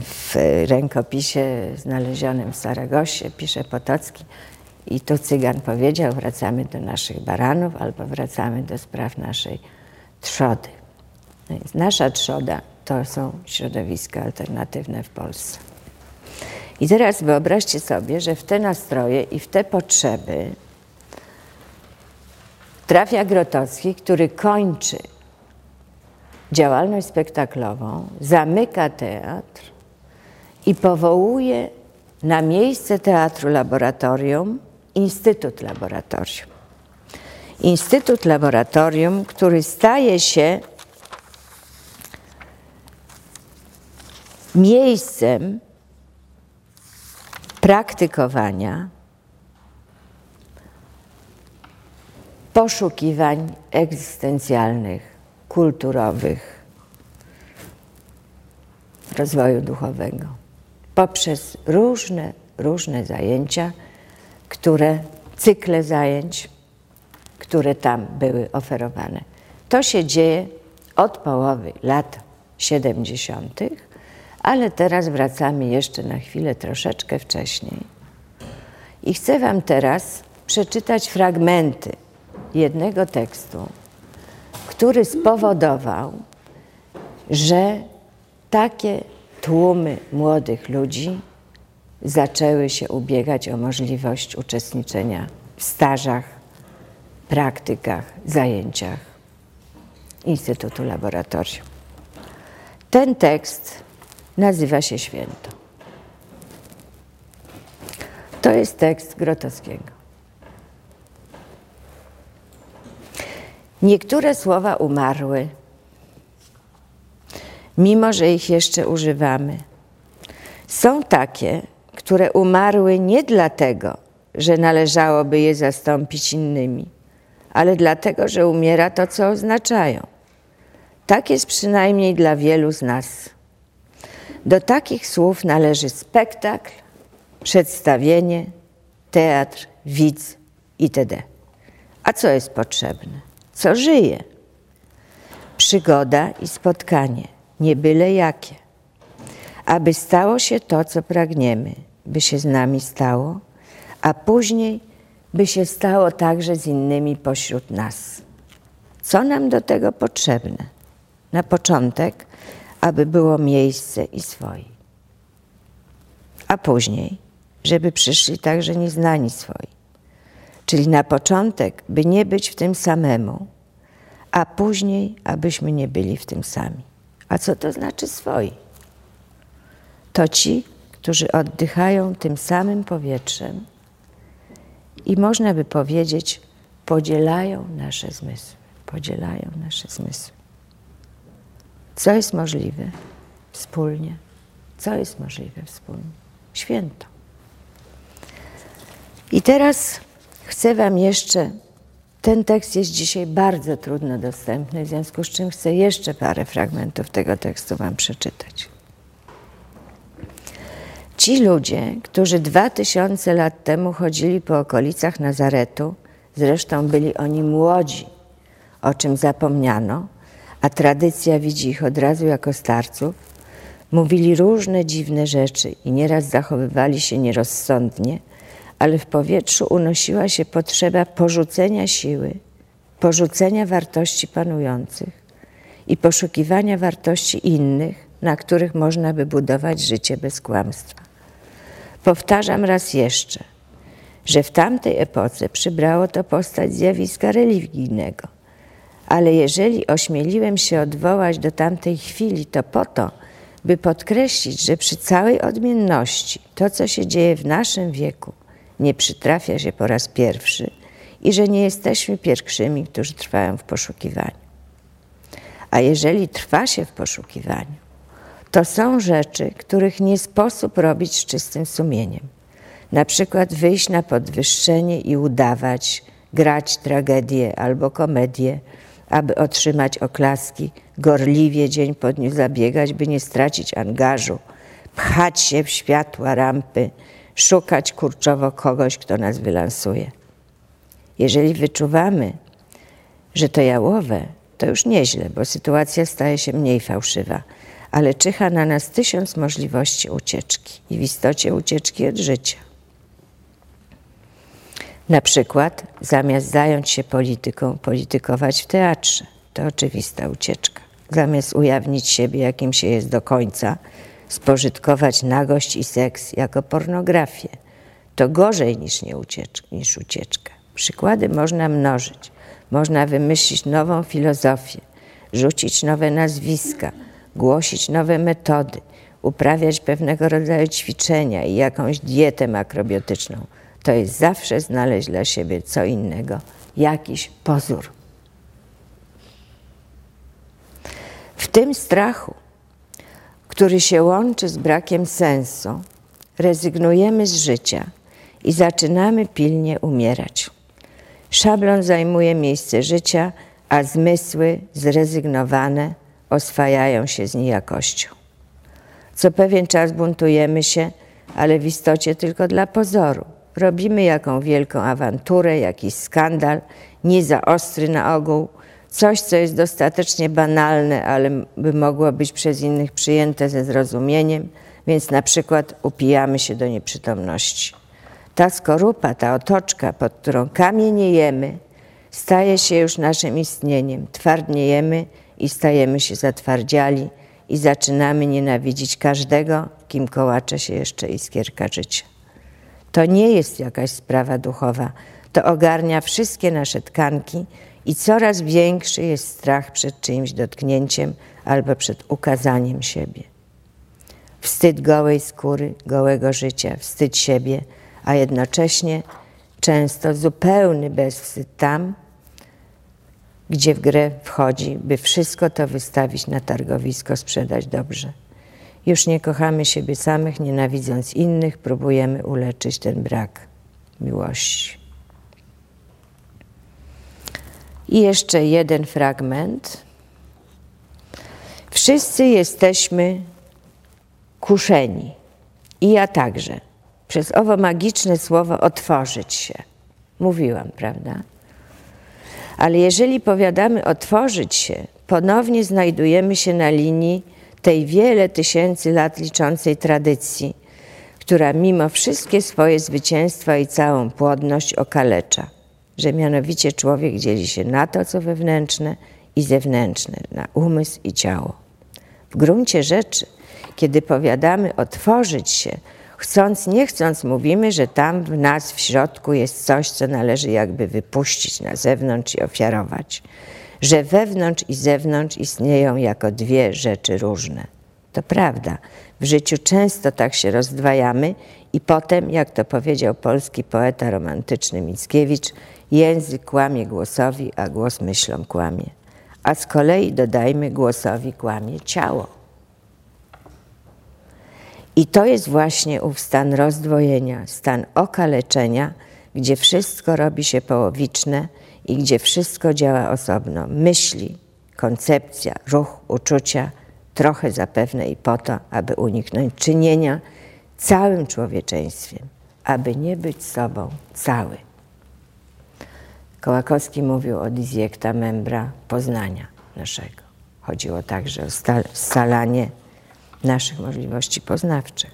w rękopisie znalezionym w Saragosie, pisze Potocki. I tu cygan powiedział, wracamy do naszych baranów albo wracamy do spraw naszej trzody. No więc nasza trzoda to są środowiska alternatywne w Polsce. I teraz wyobraźcie sobie, że w te nastroje i w te potrzeby trafia Grotowski, który kończy działalność spektaklową, zamyka teatr i powołuje na miejsce teatru laboratorium Instytut Laboratorium. Instytut Laboratorium, który staje się miejscem praktykowania poszukiwań egzystencjalnych, kulturowych, rozwoju duchowego poprzez różne, różne zajęcia, które, cykle zajęć, które tam były oferowane. To się dzieje od połowy lat 70., ale teraz wracamy jeszcze na chwilę troszeczkę wcześniej. I chcę Wam teraz przeczytać fragmenty jednego tekstu, który spowodował, że takie tłumy młodych ludzi zaczęły się ubiegać o możliwość uczestniczenia w stażach, praktykach, zajęciach Instytutu Laboratorium. Ten tekst nazywa się Święto. To jest tekst Grotowskiego. Niektóre słowa umarły, mimo że ich jeszcze używamy. Są takie, które umarły nie dlatego, że należałoby je zastąpić innymi, ale dlatego, że umiera to, co oznaczają. Tak jest przynajmniej dla wielu z nas. Do takich słów należy spektakl, przedstawienie, teatr, widz itd. A co jest potrzebne? Co żyje? Przygoda i spotkanie, nie byle jakie. Aby stało się to, co pragniemy, by się z nami stało, a później by się stało także z innymi pośród nas. Co nam do tego potrzebne? Na początek aby było miejsce i swoi. A później, żeby przyszli także nieznani swoi. Czyli na początek, by nie być w tym samemu, a później, abyśmy nie byli w tym sami. A co to znaczy swoi? To ci, którzy oddychają tym samym powietrzem i można by powiedzieć, podzielają nasze zmysły. Podzielają nasze zmysły. Co jest możliwe wspólnie? Co jest możliwe wspólnie? Święto. I teraz chcę Wam jeszcze, ten tekst jest dzisiaj bardzo trudno dostępny, w związku z czym chcę jeszcze parę fragmentów tego tekstu Wam przeczytać. Ci ludzie, którzy dwa tysiące lat temu chodzili po okolicach Nazaretu, zresztą byli oni młodzi, o czym zapomniano, a tradycja widzi ich od razu jako starców, mówili różne dziwne rzeczy i nieraz zachowywali się nierozsądnie, ale w powietrzu unosiła się potrzeba porzucenia siły, porzucenia wartości panujących i poszukiwania wartości innych, na których można by budować życie bez kłamstwa. Powtarzam raz jeszcze, że w tamtej epoce przybrało to postać zjawiska religijnego ale jeżeli ośmieliłem się odwołać do tamtej chwili, to po to, by podkreślić, że przy całej odmienności to, co się dzieje w naszym wieku, nie przytrafia się po raz pierwszy i że nie jesteśmy pierwszymi, którzy trwają w poszukiwaniu. A jeżeli trwa się w poszukiwaniu, to są rzeczy, których nie sposób robić z czystym sumieniem. Na przykład wyjść na podwyższenie i udawać, grać tragedię albo komedię, aby otrzymać oklaski, gorliwie dzień po dniu zabiegać, by nie stracić angażu, pchać się w światła rampy, szukać kurczowo kogoś, kto nas wylansuje. Jeżeli wyczuwamy, że to jałowe, to już nieźle, bo sytuacja staje się mniej fałszywa, ale czyha na nas tysiąc możliwości ucieczki i w istocie ucieczki od życia. Na przykład, zamiast zająć się polityką, politykować w teatrze. To oczywista ucieczka. Zamiast ujawnić siebie, jakim się jest do końca, spożytkować nagość i seks jako pornografię. To gorzej niż, nie niż ucieczka. Przykłady można mnożyć. Można wymyślić nową filozofię, rzucić nowe nazwiska, głosić nowe metody, uprawiać pewnego rodzaju ćwiczenia i jakąś dietę makrobiotyczną. To jest zawsze znaleźć dla siebie co innego, jakiś pozór. W tym strachu, który się łączy z brakiem sensu, rezygnujemy z życia i zaczynamy pilnie umierać. Szablon zajmuje miejsce życia, a zmysły zrezygnowane oswajają się z nijakością. Co pewien czas buntujemy się, ale w istocie tylko dla pozoru. Robimy jaką wielką awanturę, jakiś skandal, nie za ostry na ogół, coś, co jest dostatecznie banalne, ale by mogło być przez innych przyjęte ze zrozumieniem, więc na przykład upijamy się do nieprzytomności. Ta skorupa, ta otoczka, pod którą kamieniejemy, staje się już naszym istnieniem. Twardniejemy i stajemy się zatwardziali i zaczynamy nienawidzić każdego, kim kołacze się jeszcze iskierka życia. To nie jest jakaś sprawa duchowa, to ogarnia wszystkie nasze tkanki i coraz większy jest strach przed czyimś dotknięciem albo przed ukazaniem siebie. Wstyd gołej skóry, gołego życia, wstyd siebie, a jednocześnie często zupełny bezwstyd tam, gdzie w grę wchodzi, by wszystko to wystawić na targowisko, sprzedać dobrze. Już nie kochamy siebie samych, nienawidząc innych, próbujemy uleczyć ten brak miłości. I jeszcze jeden fragment. Wszyscy jesteśmy kuszeni, i ja także, przez owo magiczne słowo otworzyć się. Mówiłam, prawda? Ale jeżeli powiadamy otworzyć się, ponownie znajdujemy się na linii tej wiele tysięcy lat liczącej tradycji, która mimo wszystkie swoje zwycięstwa i całą płodność okalecza, że mianowicie człowiek dzieli się na to, co wewnętrzne i zewnętrzne, na umysł i ciało. W gruncie rzeczy, kiedy powiadamy otworzyć się, chcąc, nie chcąc, mówimy, że tam w nas w środku jest coś, co należy jakby wypuścić na zewnątrz i ofiarować. Że wewnątrz i zewnątrz istnieją jako dwie rzeczy różne. To prawda. W życiu często tak się rozdwajamy i potem, jak to powiedział polski poeta romantyczny Mickiewicz, język kłamie głosowi, a głos myślą kłamie. A z kolei dodajmy głosowi kłamie ciało. I to jest właśnie ów stan rozdwojenia, stan okaleczenia, gdzie wszystko robi się połowiczne i gdzie wszystko działa osobno. Myśli, koncepcja, ruch, uczucia, trochę zapewne i po to, aby uniknąć czynienia całym człowieczeństwem, aby nie być sobą cały. Kołakowski mówił o dizjekta membra poznania naszego. Chodziło także o scalanie naszych możliwości poznawczych.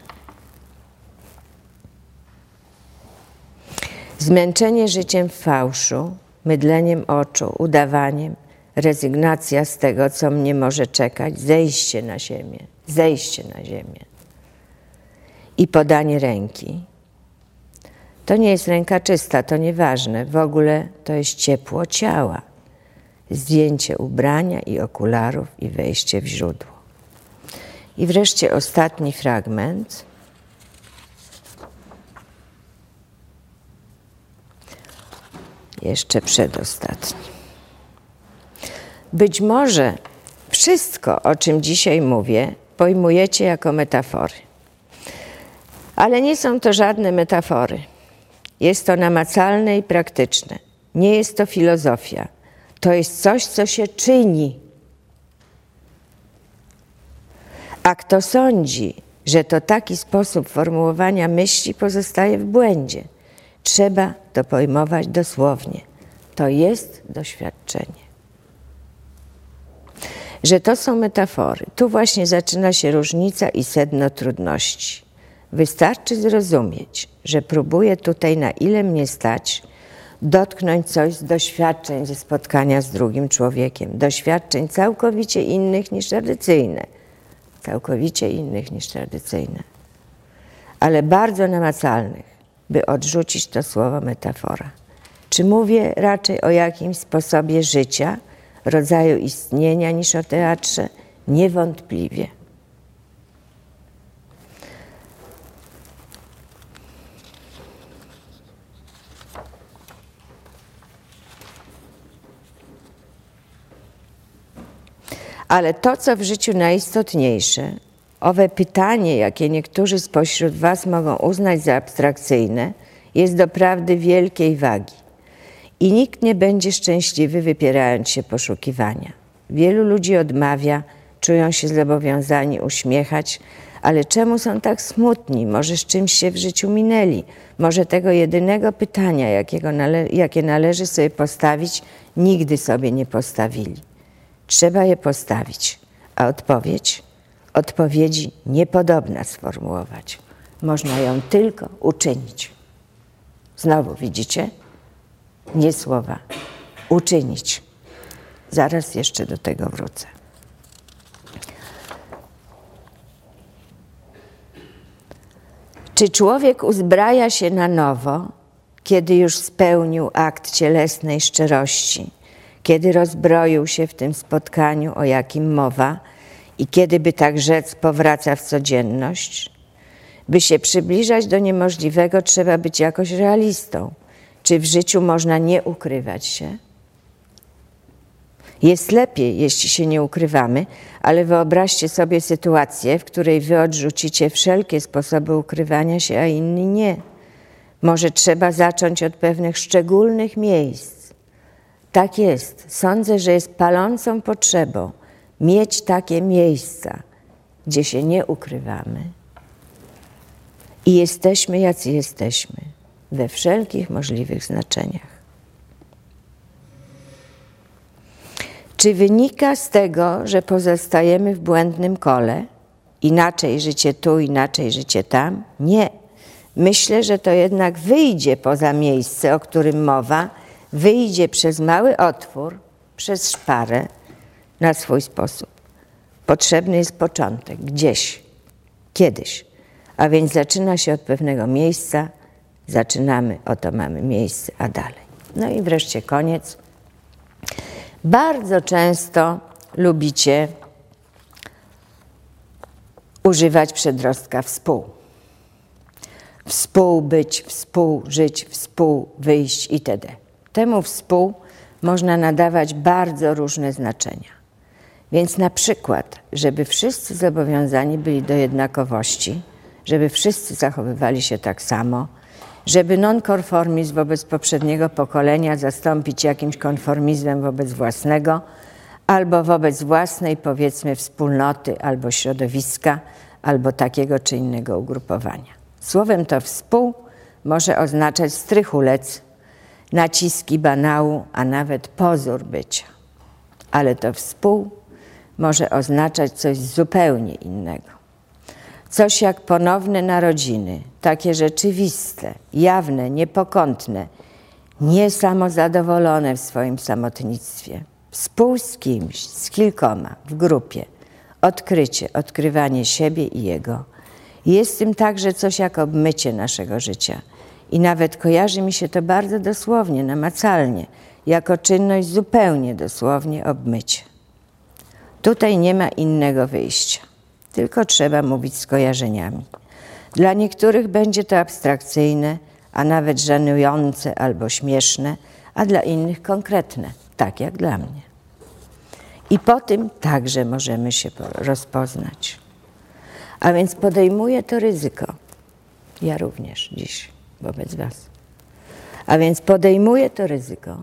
Zmęczenie życiem w fałszu, mydleniem oczu, udawaniem, rezygnacja z tego, co mnie może czekać, zejście na ziemię, zejście na ziemię i podanie ręki. To nie jest ręka czysta, to nieważne. W ogóle to jest ciepło ciała, zdjęcie ubrania i okularów i wejście w źródło. I wreszcie ostatni fragment. Jeszcze przedostatni. Być może wszystko, o czym dzisiaj mówię, pojmujecie jako metafory. Ale nie są to żadne metafory. Jest to namacalne i praktyczne. Nie jest to filozofia. To jest coś, co się czyni A kto sądzi, że to taki sposób formułowania myśli pozostaje w błędzie. Trzeba to pojmować dosłownie. To jest doświadczenie. Że to są metafory. Tu właśnie zaczyna się różnica i sedno trudności. Wystarczy zrozumieć, że próbuję tutaj, na ile mnie stać, dotknąć coś z doświadczeń ze spotkania z drugim człowiekiem, doświadczeń całkowicie innych niż tradycyjne, całkowicie innych niż tradycyjne, ale bardzo namacalnych, by odrzucić to słowo metafora. Czy mówię raczej o jakimś sposobie życia, rodzaju istnienia niż o teatrze? Niewątpliwie. Ale to, co w życiu najistotniejsze, owe pytanie, jakie niektórzy spośród Was mogą uznać za abstrakcyjne, jest doprawdy wielkiej wagi. I nikt nie będzie szczęśliwy, wypierając się poszukiwania. Wielu ludzi odmawia, czują się zobowiązani uśmiechać, ale czemu są tak smutni? Może z czymś się w życiu minęli? Może tego jedynego pytania, jakiego nale jakie należy sobie postawić, nigdy sobie nie postawili. Trzeba je postawić, a odpowiedź? Odpowiedzi niepodobna sformułować. Można ją tylko uczynić. Znowu widzicie? Nie słowa. Uczynić. Zaraz jeszcze do tego wrócę. Czy człowiek uzbraja się na nowo, kiedy już spełnił akt cielesnej szczerości, kiedy rozbroił się w tym spotkaniu, o jakim mowa, i kiedy, by tak rzec, powraca w codzienność? By się przybliżać do niemożliwego, trzeba być jakoś realistą. Czy w życiu można nie ukrywać się? Jest lepiej, jeśli się nie ukrywamy, ale wyobraźcie sobie sytuację, w której wy odrzucicie wszelkie sposoby ukrywania się, a inni nie. Może trzeba zacząć od pewnych szczególnych miejsc. Tak jest. Sądzę, że jest palącą potrzebą mieć takie miejsca, gdzie się nie ukrywamy i jesteśmy, jacy jesteśmy, we wszelkich możliwych znaczeniach. Czy wynika z tego, że pozostajemy w błędnym kole? Inaczej życie tu, inaczej życie tam? Nie. Myślę, że to jednak wyjdzie poza miejsce, o którym mowa, wyjdzie przez mały otwór, przez szparę, na swój sposób. Potrzebny jest początek, gdzieś, kiedyś. A więc zaczyna się od pewnego miejsca, zaczynamy, oto mamy miejsce, a dalej. No i wreszcie koniec. Bardzo często lubicie używać przedrostka współ. Współbyć, współżyć, współwyjść itd. Temu współ można nadawać bardzo różne znaczenia. Więc na przykład, żeby wszyscy zobowiązani byli do jednakowości, żeby wszyscy zachowywali się tak samo, żeby nonkonformizm wobec poprzedniego pokolenia zastąpić jakimś konformizmem wobec własnego, albo wobec własnej, powiedzmy, wspólnoty, albo środowiska, albo takiego czy innego ugrupowania. Słowem to współ może oznaczać strychulec, naciski banału, a nawet pozór bycia. Ale to współ może oznaczać coś zupełnie innego. Coś jak ponowne narodziny, takie rzeczywiste, jawne, niepokątne, niesamozadowolone w swoim samotnictwie. Współ z kimś, z kilkoma, w grupie. Odkrycie, odkrywanie siebie i jego. Jest tym także coś jak obmycie naszego życia. I nawet kojarzy mi się to bardzo dosłownie, namacalnie, jako czynność zupełnie dosłownie obmycie. Tutaj nie ma innego wyjścia, tylko trzeba mówić skojarzeniami. Dla niektórych będzie to abstrakcyjne, a nawet żenujące albo śmieszne, a dla innych konkretne, tak jak dla mnie. I po tym także możemy się rozpoznać. A więc podejmuję to ryzyko. Ja również dziś wobec Was. A więc podejmuję to ryzyko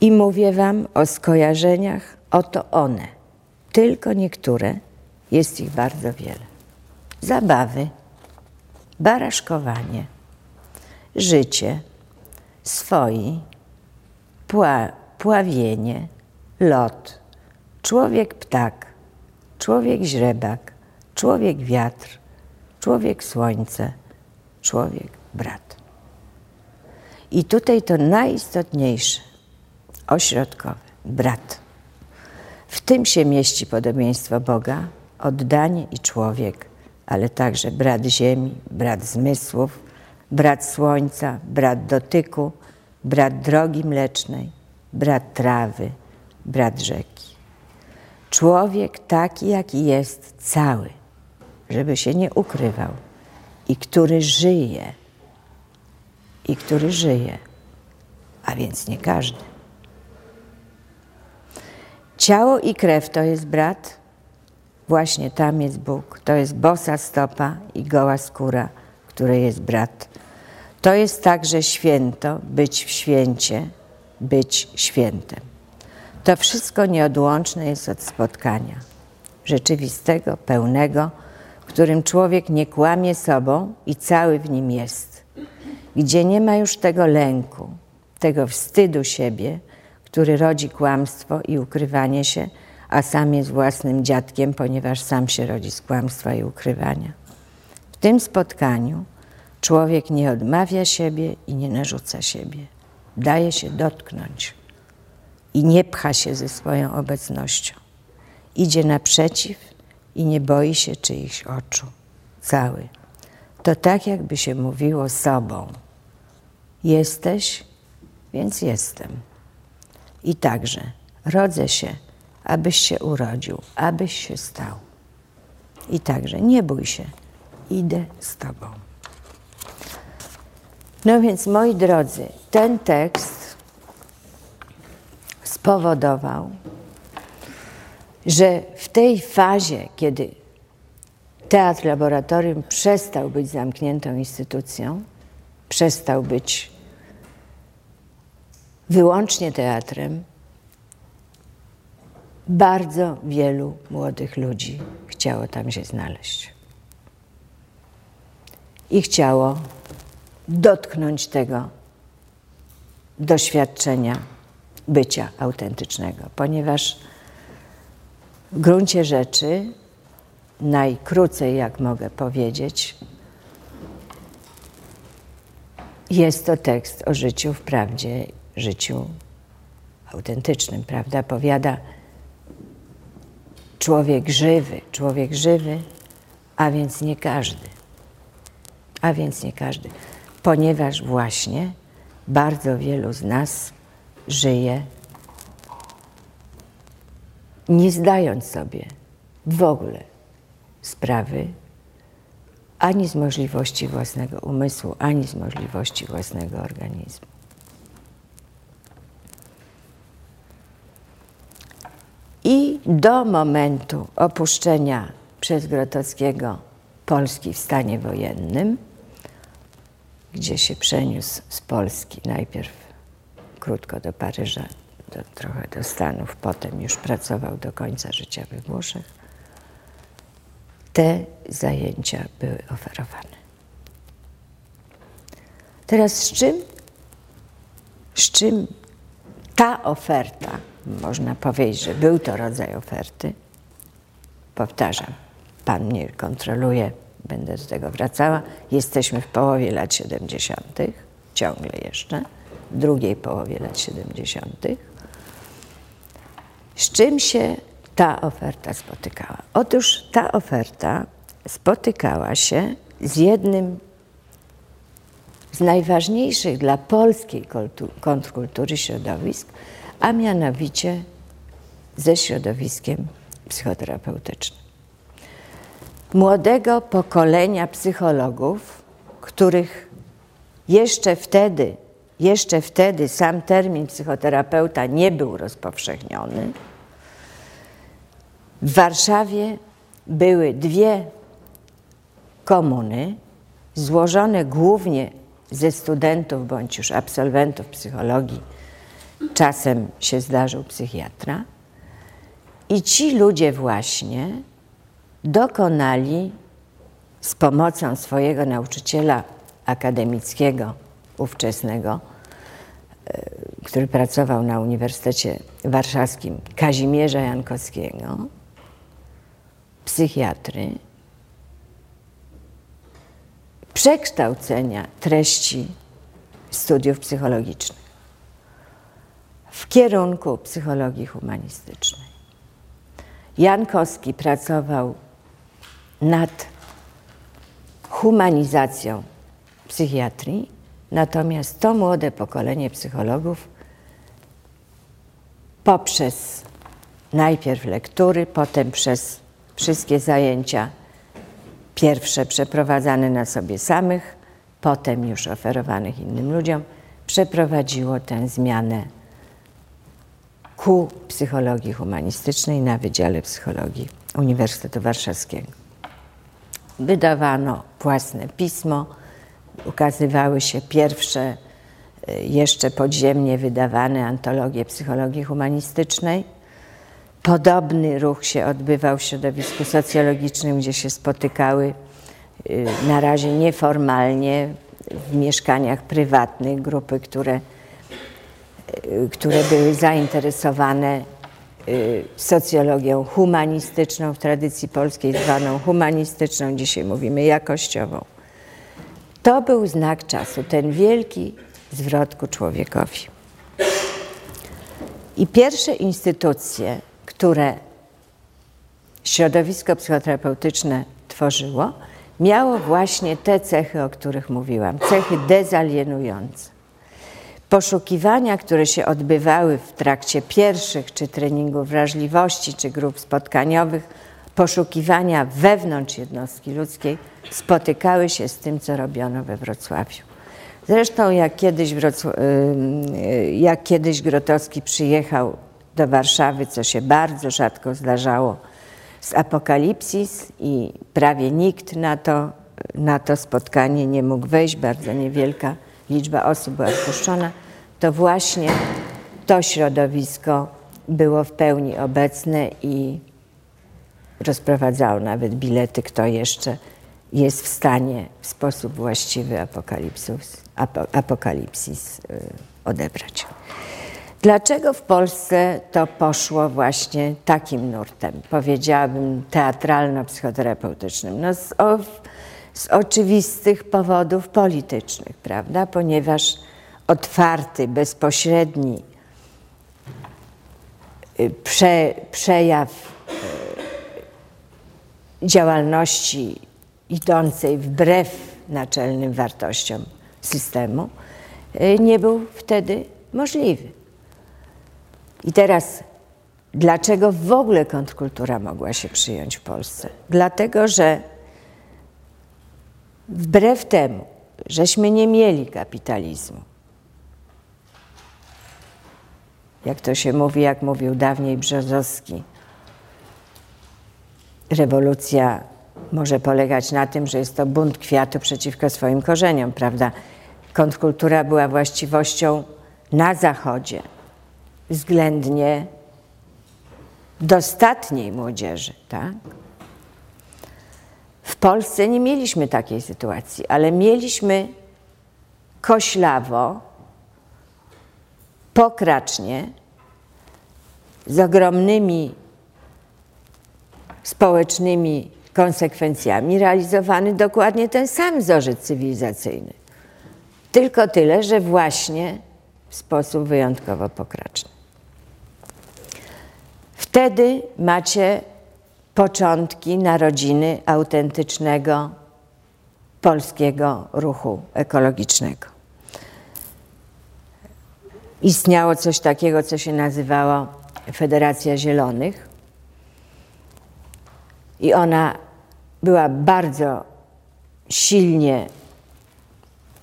i mówię Wam o skojarzeniach, oto one tylko niektóre, jest ich bardzo wiele. Zabawy, baraszkowanie, życie, swoi, pła, pławienie, lot, człowiek ptak, człowiek źrebak, człowiek wiatr, człowiek słońce, człowiek brat. I tutaj to najistotniejsze, ośrodkowe, brat. W tym się mieści podobieństwo Boga, oddanie i człowiek, ale także brat ziemi, brat zmysłów, brat słońca, brat dotyku, brat drogi mlecznej, brat trawy, brat rzeki. Człowiek taki, jaki jest, cały, żeby się nie ukrywał i który żyje, i który żyje, a więc nie każdy. Ciało i krew to jest brat, właśnie tam jest Bóg. To jest bosa stopa i goła skóra, które jest brat. To jest także święto, być w święcie, być świętem. To wszystko nieodłączne jest od spotkania rzeczywistego, pełnego, w którym człowiek nie kłamie sobą i cały w nim jest, gdzie nie ma już tego lęku, tego wstydu siebie, który rodzi kłamstwo i ukrywanie się, a sam jest własnym dziadkiem, ponieważ sam się rodzi z kłamstwa i ukrywania. W tym spotkaniu człowiek nie odmawia siebie i nie narzuca siebie. Daje się dotknąć i nie pcha się ze swoją obecnością. Idzie naprzeciw i nie boi się czyichś oczu. Cały. To tak, jakby się mówiło sobą. Jesteś, więc jestem. I także rodzę się, abyś się urodził, abyś się stał. I także nie bój się, idę z Tobą. No więc, moi drodzy, ten tekst spowodował, że w tej fazie, kiedy teatr laboratorium przestał być zamkniętą instytucją, przestał być wyłącznie teatrem, bardzo wielu młodych ludzi chciało tam się znaleźć. I chciało dotknąć tego doświadczenia bycia autentycznego, ponieważ w gruncie rzeczy, najkrócej jak mogę powiedzieć, jest to tekst o życiu w prawdzie, życiu autentycznym, prawda? Powiada człowiek żywy, człowiek żywy, a więc nie każdy. A więc nie każdy, ponieważ właśnie bardzo wielu z nas żyje nie zdając sobie w ogóle sprawy ani z możliwości własnego umysłu, ani z możliwości własnego organizmu. I do momentu opuszczenia przez Grotowskiego Polski w stanie wojennym, gdzie się przeniósł z Polski najpierw krótko do Paryża, do, trochę do Stanów, potem już pracował do końca życia we Włoszech, te zajęcia były oferowane. Teraz z czym, z czym ta oferta, można powiedzieć, że był to rodzaj oferty, powtarzam, Pan mnie kontroluje, będę do tego wracała, jesteśmy w połowie lat 70., ciągle jeszcze, w drugiej połowie lat 70., z czym się ta oferta spotykała? Otóż ta oferta spotykała się z jednym z najważniejszych dla polskiej kontrkultury środowisk, a mianowicie ze środowiskiem psychoterapeutycznym. Młodego pokolenia psychologów, których jeszcze wtedy jeszcze wtedy sam termin psychoterapeuta nie był rozpowszechniony. W Warszawie były dwie komuny, złożone głównie ze studentów bądź już absolwentów psychologii, czasem się zdarzył psychiatra. I ci ludzie właśnie dokonali z pomocą swojego nauczyciela akademickiego, ówczesnego, e, który pracował na Uniwersytecie Warszawskim, Kazimierza Jankowskiego, psychiatry, przekształcenia treści studiów psychologicznych w kierunku psychologii humanistycznej. Jankowski pracował nad humanizacją psychiatrii, natomiast to młode pokolenie psychologów poprzez najpierw lektury, potem przez wszystkie zajęcia pierwsze przeprowadzane na sobie samych, potem już oferowanych innym ludziom, przeprowadziło tę zmianę ku psychologii humanistycznej na Wydziale Psychologii Uniwersytetu Warszawskiego. Wydawano własne pismo, ukazywały się pierwsze, y, jeszcze podziemnie wydawane antologie psychologii humanistycznej. Podobny ruch się odbywał w środowisku socjologicznym, gdzie się spotykały y, na razie nieformalnie w mieszkaniach prywatnych grupy, które, które były zainteresowane socjologią humanistyczną, w tradycji polskiej zwaną humanistyczną, dzisiaj mówimy jakościową. To był znak czasu, ten wielki zwrot ku człowiekowi. I pierwsze instytucje, które środowisko psychoterapeutyczne tworzyło, miało właśnie te cechy, o których mówiłam, cechy dezalienujące. Poszukiwania, które się odbywały w trakcie pierwszych czy treningów wrażliwości, czy grup spotkaniowych, poszukiwania wewnątrz jednostki ludzkiej spotykały się z tym, co robiono we Wrocławiu. Zresztą jak kiedyś, jak kiedyś Grotowski przyjechał do Warszawy, co się bardzo rzadko zdarzało, z Apokalipsis i prawie nikt na to, na to spotkanie nie mógł wejść, bardzo niewielka liczba osób była wpuszczona, to właśnie to środowisko było w pełni obecne i rozprowadzało nawet bilety, kto jeszcze jest w stanie w sposób właściwy apokalipsis, apokalipsis y, odebrać. Dlaczego w Polsce to poszło właśnie takim nurtem, powiedziałabym teatralno-psychoterapeutycznym? No z, o, z oczywistych powodów politycznych, prawda? Ponieważ otwarty, bezpośredni y, prze, przejaw y, działalności idącej wbrew naczelnym wartościom systemu, y, nie był wtedy możliwy. I teraz, dlaczego w ogóle kontrkultura mogła się przyjąć w Polsce? Dlatego, że wbrew temu, żeśmy nie mieli kapitalizmu, jak to się mówi, jak mówił dawniej Brzozowski, rewolucja może polegać na tym, że jest to bunt kwiatu przeciwko swoim korzeniom, prawda? Kontrkultura była właściwością na Zachodzie względnie dostatniej młodzieży, tak? W Polsce nie mieliśmy takiej sytuacji, ale mieliśmy koślawo, pokracznie, z ogromnymi społecznymi konsekwencjami realizowany dokładnie ten sam wzorzec cywilizacyjny. Tylko tyle, że właśnie w sposób wyjątkowo pokraczny. Wtedy macie początki narodziny autentycznego polskiego ruchu ekologicznego. Istniało coś takiego, co się nazywało Federacja Zielonych, i ona była bardzo silnie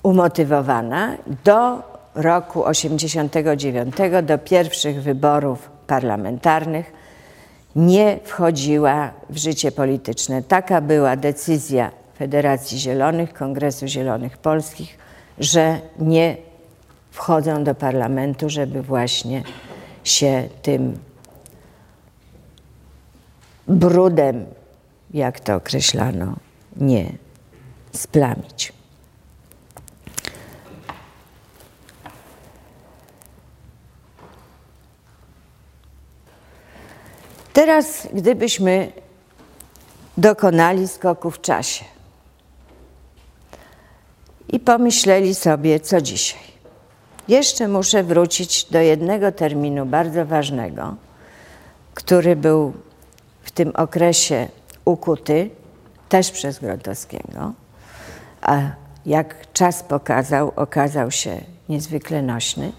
umotywowana do roku 89, do pierwszych wyborów parlamentarnych, nie wchodziła w życie polityczne. Taka była decyzja Federacji Zielonych, Kongresu Zielonych Polskich, że nie wchodzą do parlamentu, żeby właśnie się tym brudem jak to określano, nie splamić. Teraz, gdybyśmy dokonali skoku w czasie i pomyśleli sobie, co dzisiaj. jeszcze muszę wrócić do jednego terminu bardzo ważnego, który był w tym okresie ukuty też przez Grotowskiego, a jak czas pokazał, okazał się niezwykle nośny.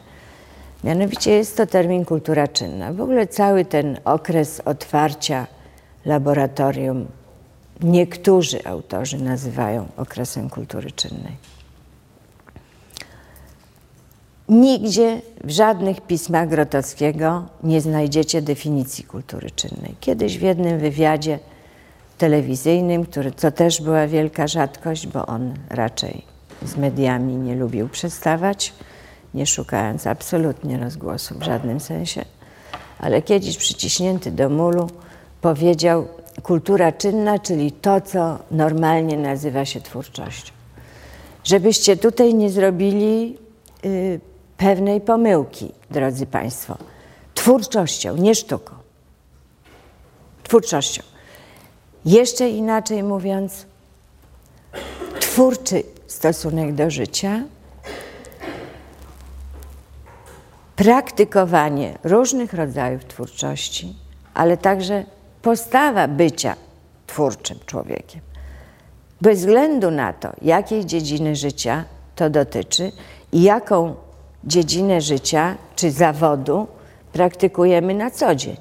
Mianowicie jest to termin kultura czynna. W ogóle cały ten okres otwarcia laboratorium niektórzy autorzy nazywają okresem kultury czynnej. Nigdzie w żadnych pismach Grotowskiego nie znajdziecie definicji kultury czynnej. Kiedyś w jednym wywiadzie telewizyjnym, który, co też była wielka rzadkość, bo on raczej z mediami nie lubił przestawać, nie szukając absolutnie rozgłosu w żadnym sensie, ale kiedyś przyciśnięty do mulu powiedział kultura czynna, czyli to, co normalnie nazywa się twórczością. Żebyście tutaj nie zrobili y, pewnej pomyłki, drodzy Państwo. Twórczością, nie sztuką. Twórczością. Jeszcze inaczej mówiąc, twórczy stosunek do życia, praktykowanie różnych rodzajów twórczości, ale także postawa bycia twórczym człowiekiem. Bez względu na to, jakiej dziedziny życia to dotyczy i jaką dziedzinę życia czy zawodu praktykujemy na co dzień.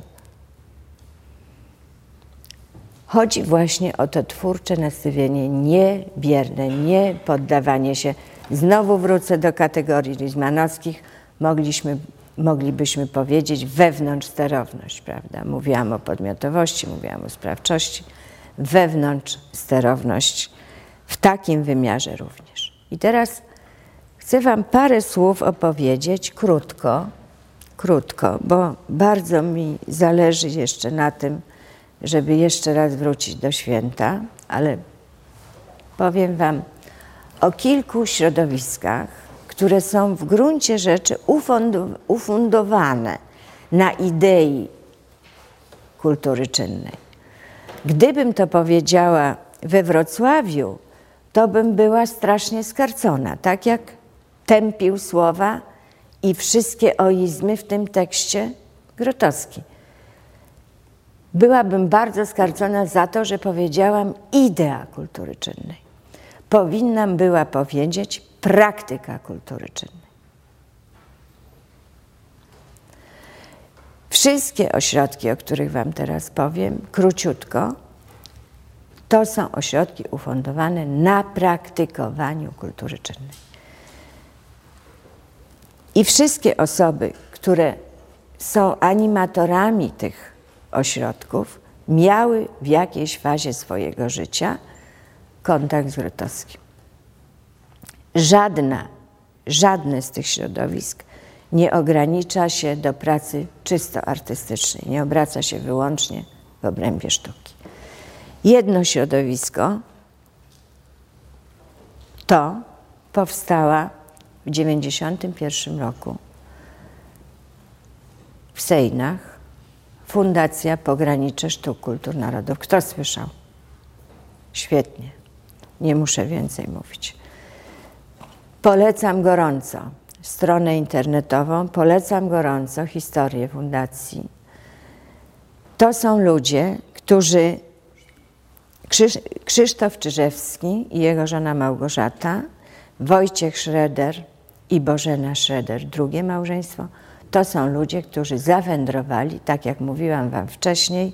Chodzi właśnie o to twórcze nastawienie niebierne, nie poddawanie się. Znowu wrócę do kategorii Rizmanowskich. Mogliśmy, moglibyśmy powiedzieć wewnątrz sterowność, prawda? Mówiłam o podmiotowości, mówiłam o sprawczości. Wewnątrz sterowność w takim wymiarze również. I teraz chcę Wam parę słów opowiedzieć krótko, krótko, bo bardzo mi zależy jeszcze na tym, żeby jeszcze raz wrócić do święta, ale powiem Wam o kilku środowiskach, które są w gruncie rzeczy ufundowane na idei kultury czynnej. Gdybym to powiedziała we Wrocławiu, to bym była strasznie skarcona, tak jak tępił słowa i wszystkie oizmy w tym tekście Grotowski byłabym bardzo skarcona za to, że powiedziałam idea kultury czynnej. Powinnam była powiedzieć praktyka kultury czynnej. Wszystkie ośrodki, o których Wam teraz powiem, króciutko, to są ośrodki ufundowane na praktykowaniu kultury czynnej. I wszystkie osoby, które są animatorami tych ośrodków miały w jakiejś fazie swojego życia kontakt z Grotowskim. Żadna, żadne z tych środowisk nie ogranicza się do pracy czysto artystycznej, nie obraca się wyłącznie w obrębie sztuki. Jedno środowisko to powstała w 1991 roku w Sejnach Fundacja Pogranicze Sztuk Kultur Narodów. Kto słyszał? Świetnie. Nie muszę więcej mówić. Polecam gorąco stronę internetową, polecam gorąco historię fundacji. To są ludzie, którzy Krzysztof Czyżewski i jego żona Małgorzata, Wojciech Schroeder i Bożena Schroeder, drugie małżeństwo, to są ludzie, którzy zawędrowali, tak jak mówiłam Wam wcześniej.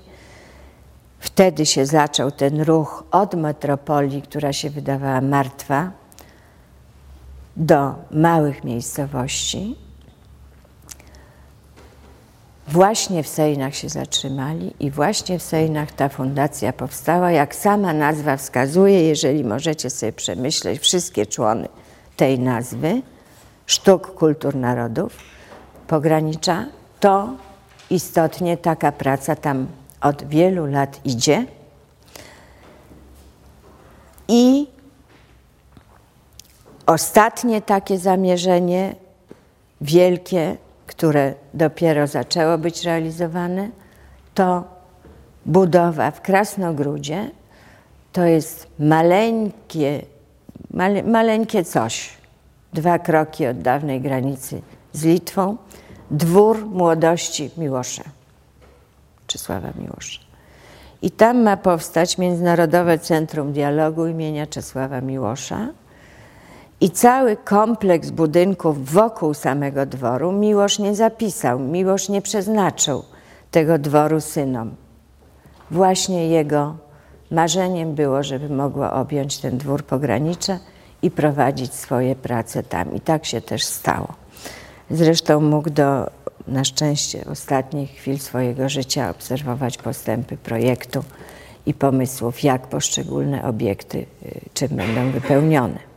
Wtedy się zaczął ten ruch od metropolii, która się wydawała martwa, do małych miejscowości. Właśnie w Sejnach się zatrzymali i właśnie w Sejnach ta fundacja powstała. Jak sama nazwa wskazuje, jeżeli możecie sobie przemyśleć wszystkie człony tej nazwy, Sztuk Kultur Narodów, pogranicza, to istotnie taka praca tam od wielu lat idzie. I ostatnie takie zamierzenie, wielkie, które dopiero zaczęło być realizowane, to budowa w Krasnogródzie. To jest maleńkie, male, maleńkie coś, dwa kroki od dawnej granicy z Litwą, dwór młodości Miłosza, Czesława Miłosza. I tam ma powstać Międzynarodowe Centrum Dialogu imienia Czesława Miłosza. I cały kompleks budynków wokół samego dworu Miłosz nie zapisał, Miłosz nie przeznaczył tego dworu synom. Właśnie jego marzeniem było, żeby mogło objąć ten dwór pogranicze i prowadzić swoje prace tam. I tak się też stało. Zresztą mógł do, na szczęście, ostatnich chwil swojego życia obserwować postępy projektu i pomysłów, jak poszczególne obiekty y, czym będą wypełnione.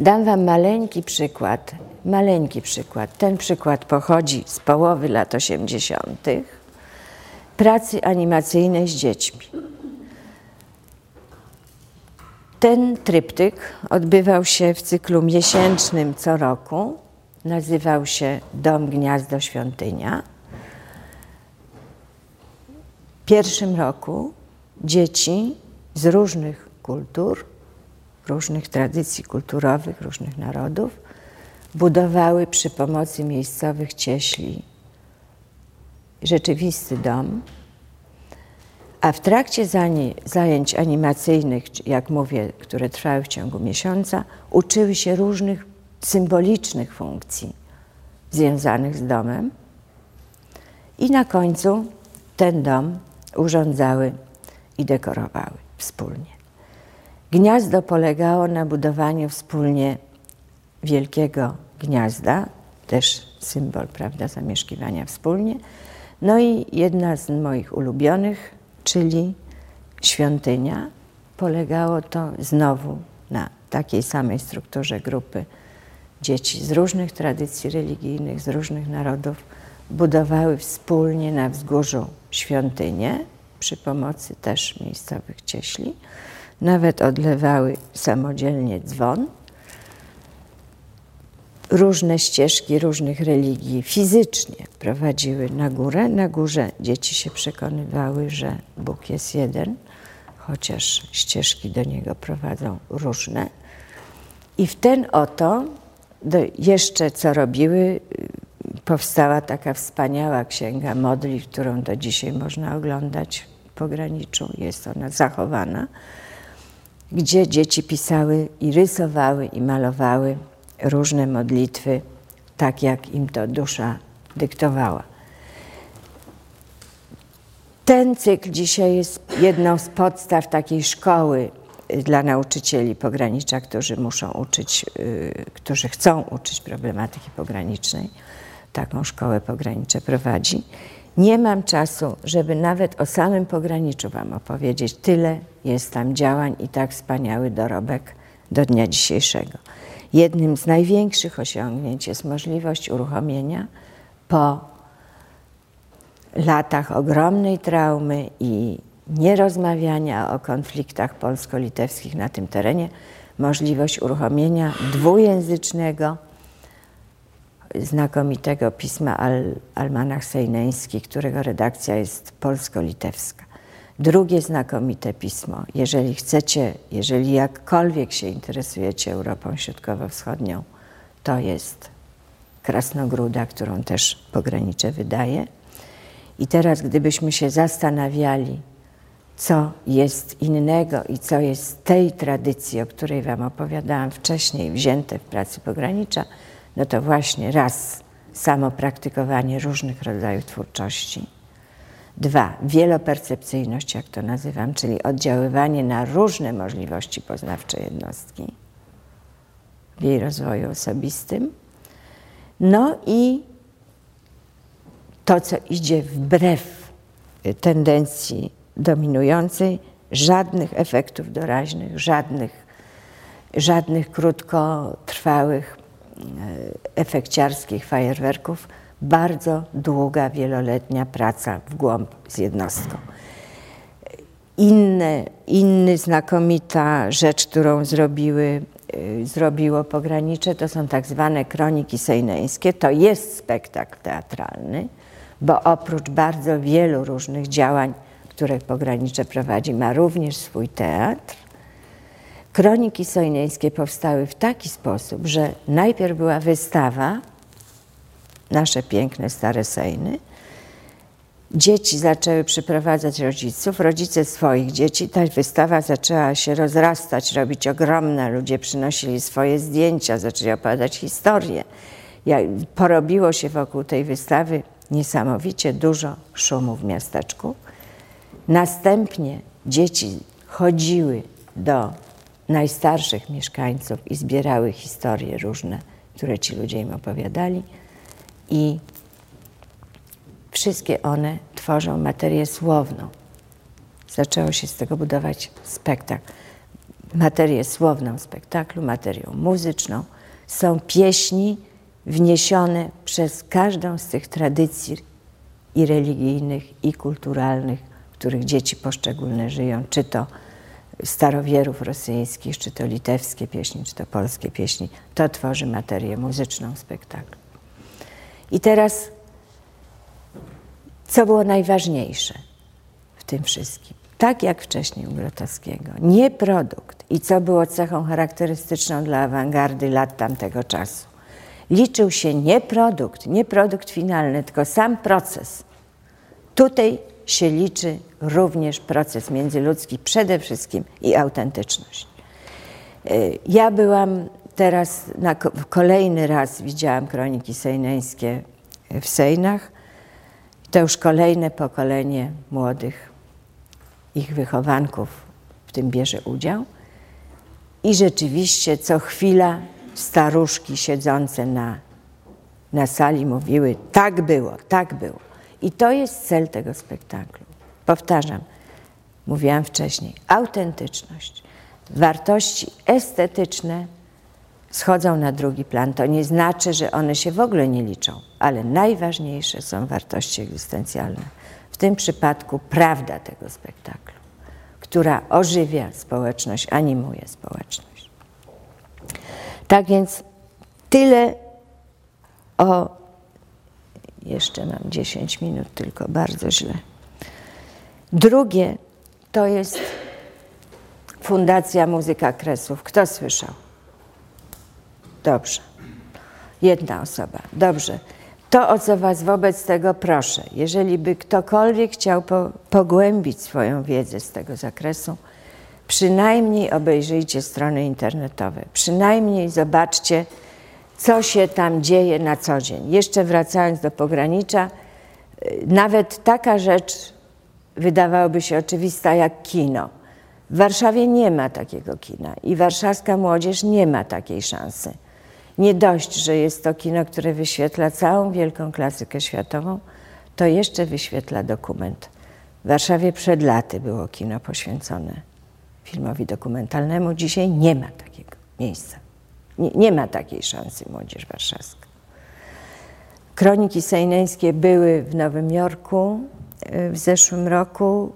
Dam Wam maleńki przykład, maleńki przykład. Ten przykład pochodzi z połowy lat 80. pracy animacyjnej z dziećmi. Ten tryptyk odbywał się w cyklu miesięcznym co roku. Nazywał się Dom Gniazdo Świątynia. W pierwszym roku dzieci z różnych kultur, różnych tradycji kulturowych, różnych narodów budowały przy pomocy miejscowych cieśli rzeczywisty dom, a w trakcie zajęć animacyjnych, jak mówię, które trwały w ciągu miesiąca, uczyły się różnych symbolicznych funkcji związanych z domem. I na końcu ten dom urządzały i dekorowały wspólnie. Gniazdo polegało na budowaniu wspólnie wielkiego gniazda, też symbol prawda, zamieszkiwania wspólnie. No i jedna z moich ulubionych czyli świątynia. Polegało to znowu na takiej samej strukturze grupy dzieci z różnych tradycji religijnych, z różnych narodów, budowały wspólnie na wzgórzu świątynię przy pomocy też miejscowych cieśli. Nawet odlewały samodzielnie dzwon. Różne ścieżki różnych religii fizycznie prowadziły na górę. Na górze dzieci się przekonywały, że Bóg jest jeden, chociaż ścieżki do niego prowadzą różne. I w ten oto jeszcze co robiły, powstała taka wspaniała księga modli, którą do dzisiaj można oglądać w pograniczu. Jest ona zachowana, gdzie dzieci pisały i rysowały i malowały różne modlitwy, tak jak im to dusza dyktowała. Ten cykl dzisiaj jest jedną z podstaw takiej szkoły y, dla nauczycieli pogranicza, którzy muszą uczyć, y, którzy chcą uczyć problematyki pogranicznej. Taką szkołę pogranicze prowadzi. Nie mam czasu, żeby nawet o samym pograniczu Wam opowiedzieć. Tyle jest tam działań i tak wspaniały dorobek do dnia dzisiejszego. Jednym z największych osiągnięć jest możliwość uruchomienia po latach ogromnej traumy i nierozmawiania o konfliktach polsko-litewskich na tym terenie, możliwość uruchomienia dwujęzycznego, znakomitego pisma Al Almanach Sejneński, którego redakcja jest polsko-litewska. Drugie znakomite pismo, jeżeli chcecie, jeżeli jakkolwiek się interesujecie Europą Środkowo-Wschodnią, to jest Krasnogróda, którą też pogranicze wydaje. I teraz, gdybyśmy się zastanawiali, co jest innego i co jest tej tradycji, o której Wam opowiadałam wcześniej, wzięte w pracy pogranicza, no to właśnie raz samo praktykowanie różnych rodzajów twórczości Dwa, wielopercepcyjność, jak to nazywam, czyli oddziaływanie na różne możliwości poznawcze jednostki w jej rozwoju osobistym. No i to, co idzie wbrew tendencji dominującej, żadnych efektów doraźnych, żadnych, żadnych krótkotrwałych efekciarskich fajerwerków, bardzo długa, wieloletnia praca w głąb z jednostką. Inne, inny znakomita rzecz, którą zrobiły, y, zrobiło pogranicze, to są tak zwane kroniki sejneńskie. To jest spektakl teatralny, bo oprócz bardzo wielu różnych działań, które pogranicze prowadzi, ma również swój teatr. Kroniki sojnieńskie powstały w taki sposób, że najpierw była wystawa, nasze piękne stare sejny, Dzieci zaczęły przyprowadzać rodziców, rodzice swoich dzieci. Ta wystawa zaczęła się rozrastać, robić ogromne. Ludzie przynosili swoje zdjęcia, zaczęli opowiadać historię. Porobiło się wokół tej wystawy niesamowicie dużo szumu w miasteczku. Następnie dzieci chodziły do najstarszych mieszkańców i zbierały historie różne, które ci ludzie im opowiadali. I Wszystkie one tworzą materię słowną. Zaczęło się z tego budować spektakl. Materię słowną spektaklu, materię muzyczną. Są pieśni wniesione przez każdą z tych tradycji i religijnych, i kulturalnych, w których dzieci poszczególne żyją, czy to starowierów rosyjskich, czy to litewskie pieśni, czy to polskie pieśni. To tworzy materię muzyczną spektaklu. I teraz co było najważniejsze w tym wszystkim. Tak jak wcześniej u Grotowskiego, nie produkt i co było cechą charakterystyczną dla awangardy lat tamtego czasu. Liczył się nie produkt, nie produkt finalny, tylko sam proces. Tutaj się liczy również proces międzyludzki przede wszystkim i autentyczność. Y, ja byłam teraz, na kolejny raz widziałam kroniki sejneńskie w Sejnach to już kolejne pokolenie młodych ich wychowanków w tym bierze udział. I rzeczywiście co chwila staruszki siedzące na, na sali mówiły: tak było, tak było. I to jest cel tego spektaklu. Powtarzam, mówiłam wcześniej, autentyczność, wartości estetyczne schodzą na drugi plan. To nie znaczy, że one się w ogóle nie liczą, ale najważniejsze są wartości egzystencjalne. W tym przypadku prawda tego spektaklu, która ożywia społeczność, animuje społeczność. Tak więc tyle o. Jeszcze mam 10 minut, tylko bardzo źle. Drugie to jest Fundacja Muzyka Kresów. Kto słyszał? Dobrze. Jedna osoba. Dobrze. To, o co Was wobec tego proszę, jeżeli by ktokolwiek chciał po, pogłębić swoją wiedzę z tego zakresu, przynajmniej obejrzyjcie strony internetowe, przynajmniej zobaczcie, co się tam dzieje na co dzień. Jeszcze wracając do pogranicza, y, nawet taka rzecz wydawałoby się oczywista jak kino. W Warszawie nie ma takiego kina i warszawska młodzież nie ma takiej szansy. Nie dość, że jest to kino, które wyświetla całą wielką klasykę światową, to jeszcze wyświetla dokument. W Warszawie przed laty było kino poświęcone filmowi dokumentalnemu. Dzisiaj nie ma takiego miejsca. Nie, nie ma takiej szansy młodzież warszawska. Kroniki sejneńskie były w Nowym Jorku e, w zeszłym roku,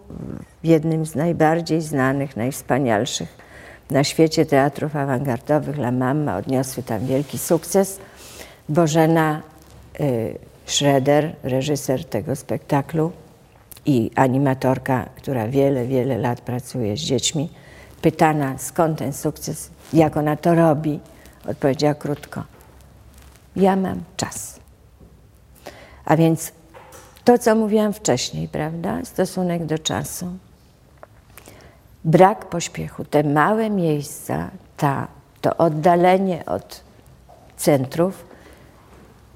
w jednym z najbardziej znanych, najwspanialszych na świecie teatrów awangardowych La Mama odniosły tam wielki sukces. Bożena y, Schroeder, reżyser tego spektaklu i animatorka, która wiele, wiele lat pracuje z dziećmi, pytana skąd ten sukces, jak ona to robi, odpowiedziała krótko: Ja mam czas. A więc to, co mówiłam wcześniej, prawda? Stosunek do czasu brak pośpiechu, te małe miejsca, ta, to oddalenie od centrów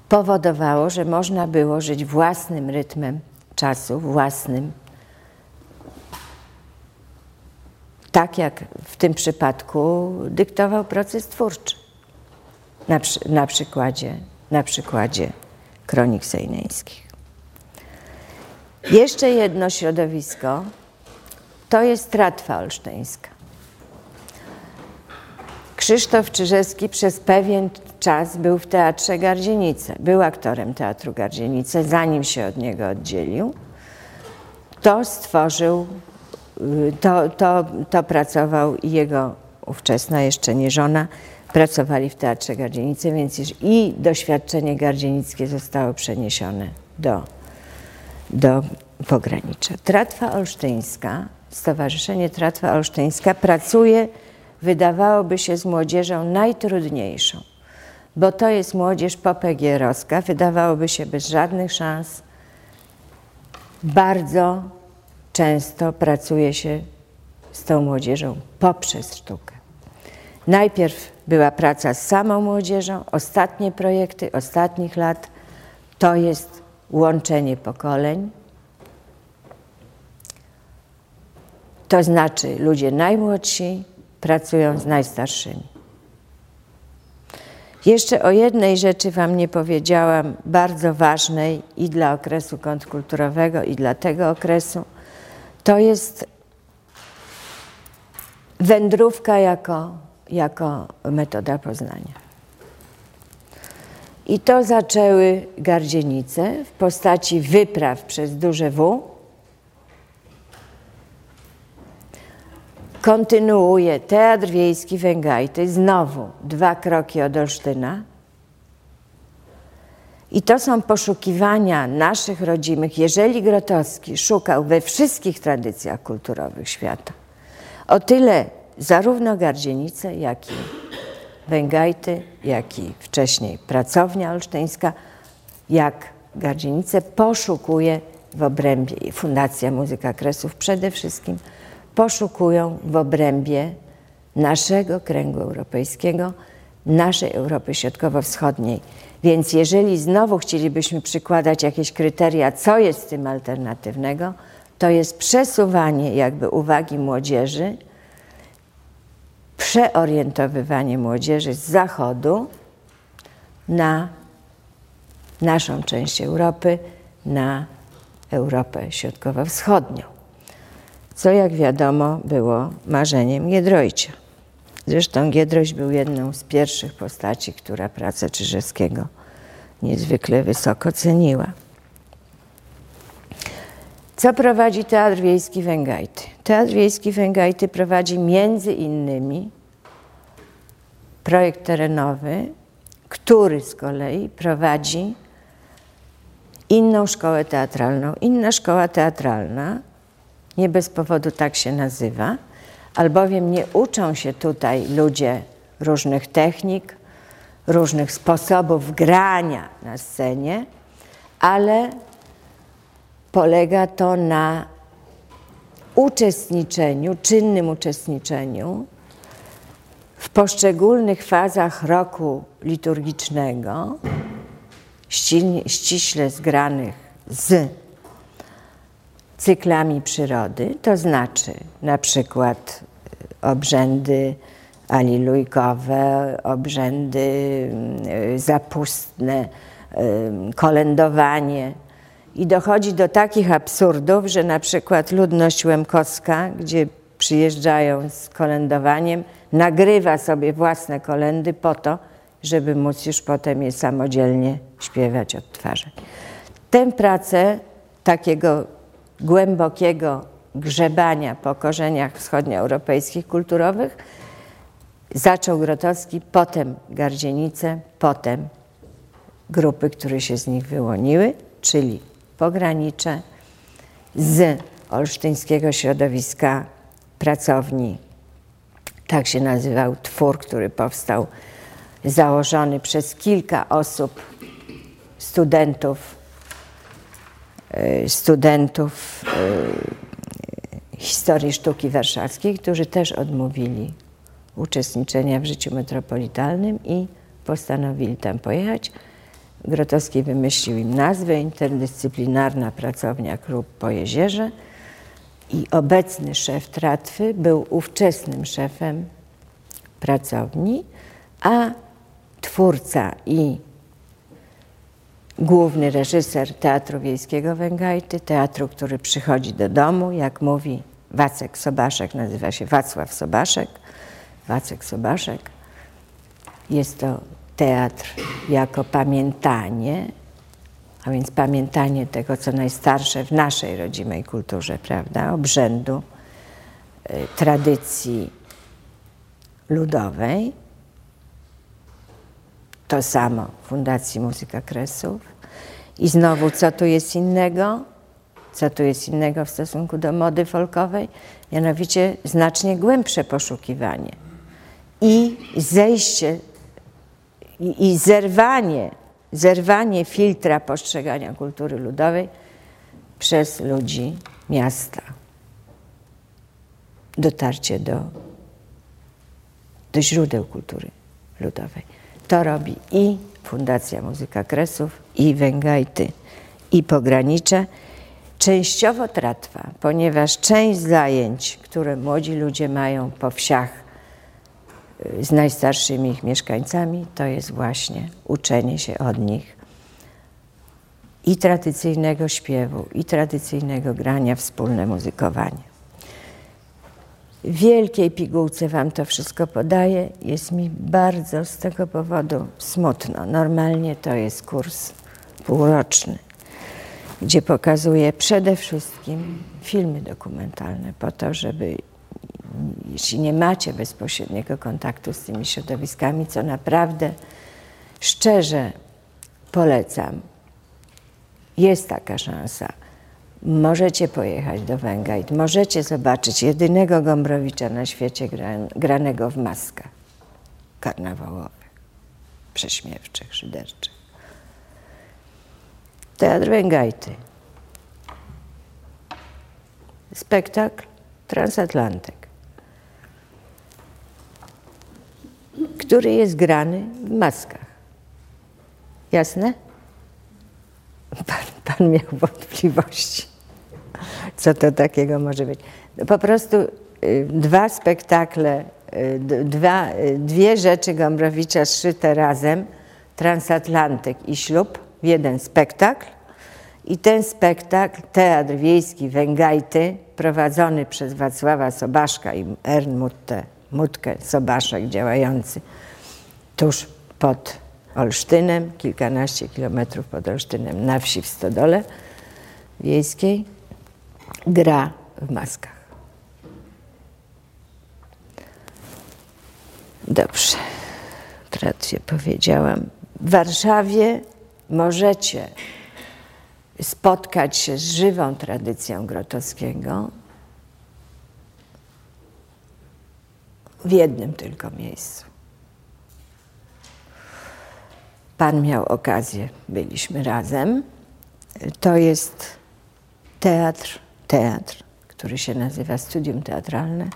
powodowało, że można było żyć własnym rytmem czasu, własnym. Tak jak w tym przypadku dyktował proces twórczy. Na, na, przykładzie, na przykładzie kronik sejneńskich. Jeszcze jedno środowisko, to jest tratwa olsztyńska. Krzysztof Czyżewski przez pewien czas był w Teatrze Gardzienice. Był aktorem Teatru Gardzienice, zanim się od niego oddzielił. To stworzył, to, to, to pracował jego ówczesna jeszcze nie żona pracowali w Teatrze Gardzienice, więc i doświadczenie gardzienickie zostało przeniesione do, do pogranicza. Tratwa olsztyńska Stowarzyszenie Tratwa Olsztyńska pracuje wydawałoby się z młodzieżą najtrudniejszą, bo to jest młodzież popegierowska, wydawałoby się bez żadnych szans. Bardzo często pracuje się z tą młodzieżą poprzez sztukę. Najpierw była praca z samą młodzieżą, ostatnie projekty ostatnich lat to jest łączenie pokoleń. To znaczy ludzie najmłodsi pracują z najstarszymi. Jeszcze o jednej rzeczy Wam nie powiedziałam, bardzo ważnej i dla okresu kontrkulturowego, i dla tego okresu. To jest wędrówka jako, jako metoda poznania. I to zaczęły gardzienice w postaci wypraw przez duże W. Kontynuuje Teatr Wiejski Węgajty, znowu dwa kroki od Olsztyna. I to są poszukiwania naszych rodzimych. Jeżeli Grotowski szukał we wszystkich tradycjach kulturowych świata, o tyle zarówno Gardzienice, jak i Węgajty, jak i wcześniej pracownia olsztyńska, jak Gardzienice poszukuje w obrębie i Fundacja Muzyka Kresów przede wszystkim poszukują w obrębie naszego kręgu europejskiego, naszej Europy Środkowo-Wschodniej. Więc jeżeli znowu chcielibyśmy przykładać jakieś kryteria, co jest tym alternatywnego, to jest przesuwanie jakby uwagi młodzieży przeorientowywanie młodzieży z zachodu na naszą część Europy, na Europę Środkowo-Wschodnią. Co, jak wiadomo, było marzeniem Giedroycia. Zresztą Giedroyć był jedną z pierwszych postaci, która pracę Czyżewskiego niezwykle wysoko ceniła. Co prowadzi Teatr Wiejski Węgajty? Teatr Wiejski Węgajty prowadzi między innymi projekt terenowy, który z kolei prowadzi inną szkołę teatralną. Inna szkoła teatralna, nie bez powodu tak się nazywa, albowiem nie uczą się tutaj ludzie różnych technik, różnych sposobów grania na scenie, ale polega to na uczestniczeniu, czynnym uczestniczeniu w poszczególnych fazach roku liturgicznego, ściśle zgranych z cyklami przyrody, to znaczy na przykład e, obrzędy alilujkowe, obrzędy e, zapustne, e, kolędowanie. I dochodzi do takich absurdów, że na przykład ludność łemkowska, gdzie przyjeżdżają z kolędowaniem, nagrywa sobie własne kolendy po to, żeby móc już potem je samodzielnie śpiewać, odtwarzać. Tę pracę takiego głębokiego grzebania po korzeniach wschodnioeuropejskich kulturowych zaczął Grotowski, potem Gardzienice, potem grupy, które się z nich wyłoniły, czyli pogranicze z olsztyńskiego środowiska pracowni tak się nazywał twór, który powstał, założony przez kilka osób, studentów, e, studentów e, historii sztuki warszawskiej, którzy też odmówili uczestniczenia w życiu metropolitalnym i postanowili tam pojechać. Grotowski wymyślił im nazwę Interdyscyplinarna Pracownia Klub po Jezierze i obecny szef Tratwy był ówczesnym szefem pracowni, a twórca i główny reżyser Teatru Wiejskiego Węgajty, teatru, który przychodzi do domu, jak mówi Wacek Sobaszek, nazywa się Wacław Sobaszek, Wacek Sobaszek. Jest to teatr jako pamiętanie a więc pamiętanie tego, co najstarsze w naszej rodzimej kulturze, prawda, obrzędu, y, tradycji ludowej. To samo w Fundacji Muzyka Kresów. I znowu, co tu jest innego? Co tu jest innego w stosunku do mody folkowej? Mianowicie znacznie głębsze poszukiwanie. i zejście i, i zerwanie, zerwanie filtra postrzegania kultury ludowej przez ludzi miasta. Dotarcie do, do źródeł kultury ludowej. To robi i Fundacja Muzyka Kresów, i Węgajty, i Pogranicze. Częściowo tratwa, ponieważ część zajęć, które młodzi ludzie mają po wsiach z najstarszymi ich mieszkańcami, to jest właśnie uczenie się od nich i tradycyjnego śpiewu, i tradycyjnego grania, wspólne muzykowanie. W wielkiej pigułce Wam to wszystko podaję. Jest mi bardzo z tego powodu smutno. Normalnie to jest kurs półroczny, gdzie pokazuję przede wszystkim filmy dokumentalne po to, żeby jeśli nie macie bezpośredniego kontaktu z tymi środowiskami, co naprawdę szczerze polecam, jest taka szansa. Możecie pojechać do Węgajt, możecie zobaczyć jedynego Gombrowicza na świecie granego w maskach karnawałowych, prześmiewczych, szyderczych. Teatr Węgajty. Spektakl Transatlantyk, który jest grany w maskach. Jasne? Pan, pan miał wątpliwości, co to takiego może być. Po prostu y, dwa spektakle, y, dwa, y, dwie rzeczy Gombrowicza zszyte razem, Transatlantyk i ślub, w jeden spektakl. I ten spektakl, Teatr Wiejski Węgajty, prowadzony przez Wacława Sobaszka i Ernmutę Mutkę Sobaszek, działający tuż pod Olsztynem, kilkanaście kilometrów pod Olsztynem, na wsi w Stodole Wiejskiej, gra w maskach. Dobrze, się powiedziałam. W Warszawie możecie spotkać się z żywą tradycją Grotowskiego w jednym tylko miejscu. Pan miał okazję, byliśmy razem. To jest teatr, teatr, który się nazywa Studium Teatralne,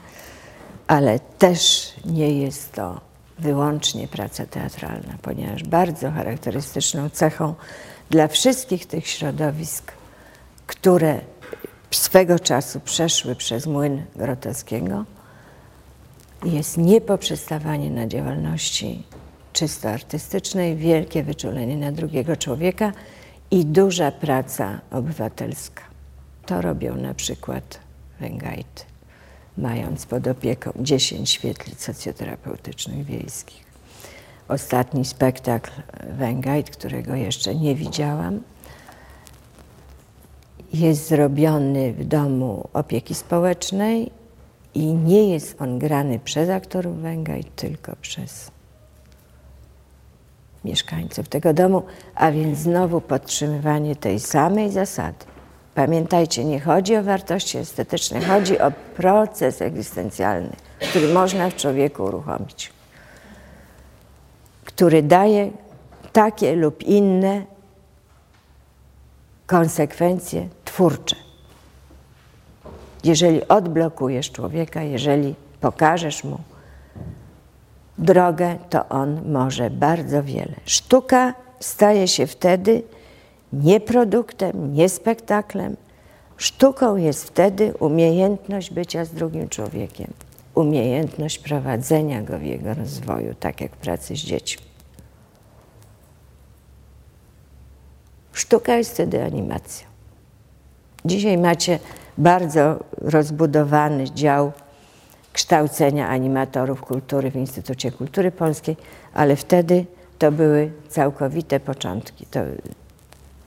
ale też nie jest to wyłącznie praca teatralna, ponieważ bardzo charakterystyczną cechą dla wszystkich tych środowisk, które swego czasu przeszły przez młyn Grotowskiego, jest niepoprzestawanie na działalności czysto artystycznej, wielkie wyczulenie na drugiego człowieka i duża praca obywatelska. To robią na przykład Węgajty, mając pod opieką 10 świetlic socjoterapeutycznych wiejskich. Ostatni spektakl Węgajt, którego jeszcze nie widziałam, jest zrobiony w domu opieki społecznej i nie jest on grany przez aktorów Węgajt, tylko przez mieszkańców tego domu, a więc znowu podtrzymywanie tej samej zasady. Pamiętajcie, nie chodzi o wartości estetyczne, chodzi o proces egzystencjalny, który można w człowieku uruchomić, który daje takie lub inne konsekwencje twórcze. Jeżeli odblokujesz człowieka, jeżeli pokażesz mu, drogę, to on może bardzo wiele. Sztuka staje się wtedy nie produktem, nie spektaklem. Sztuką jest wtedy umiejętność bycia z drugim człowiekiem, umiejętność prowadzenia go w jego rozwoju, tak jak pracy z dziećmi. Sztuka jest wtedy animacją. Dzisiaj macie bardzo rozbudowany dział kształcenia animatorów kultury w Instytucie Kultury Polskiej, ale wtedy to były całkowite początki. To,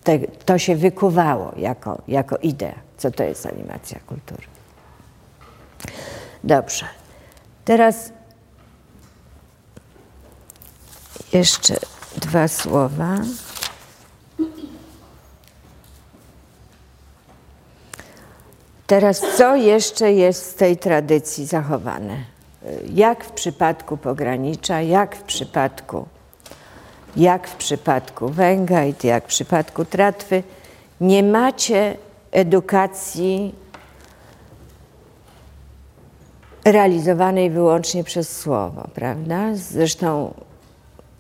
te, to się wykuwało jako, jako idea, co to jest animacja kultury. Dobrze. Teraz jeszcze dwa słowa. Teraz co jeszcze jest z tej tradycji zachowane? jak w przypadku pogranicza, jak w przypadku, jak w przypadku Węgajt, jak w przypadku Tratwy, nie macie edukacji realizowanej wyłącznie przez słowo, prawda? Zresztą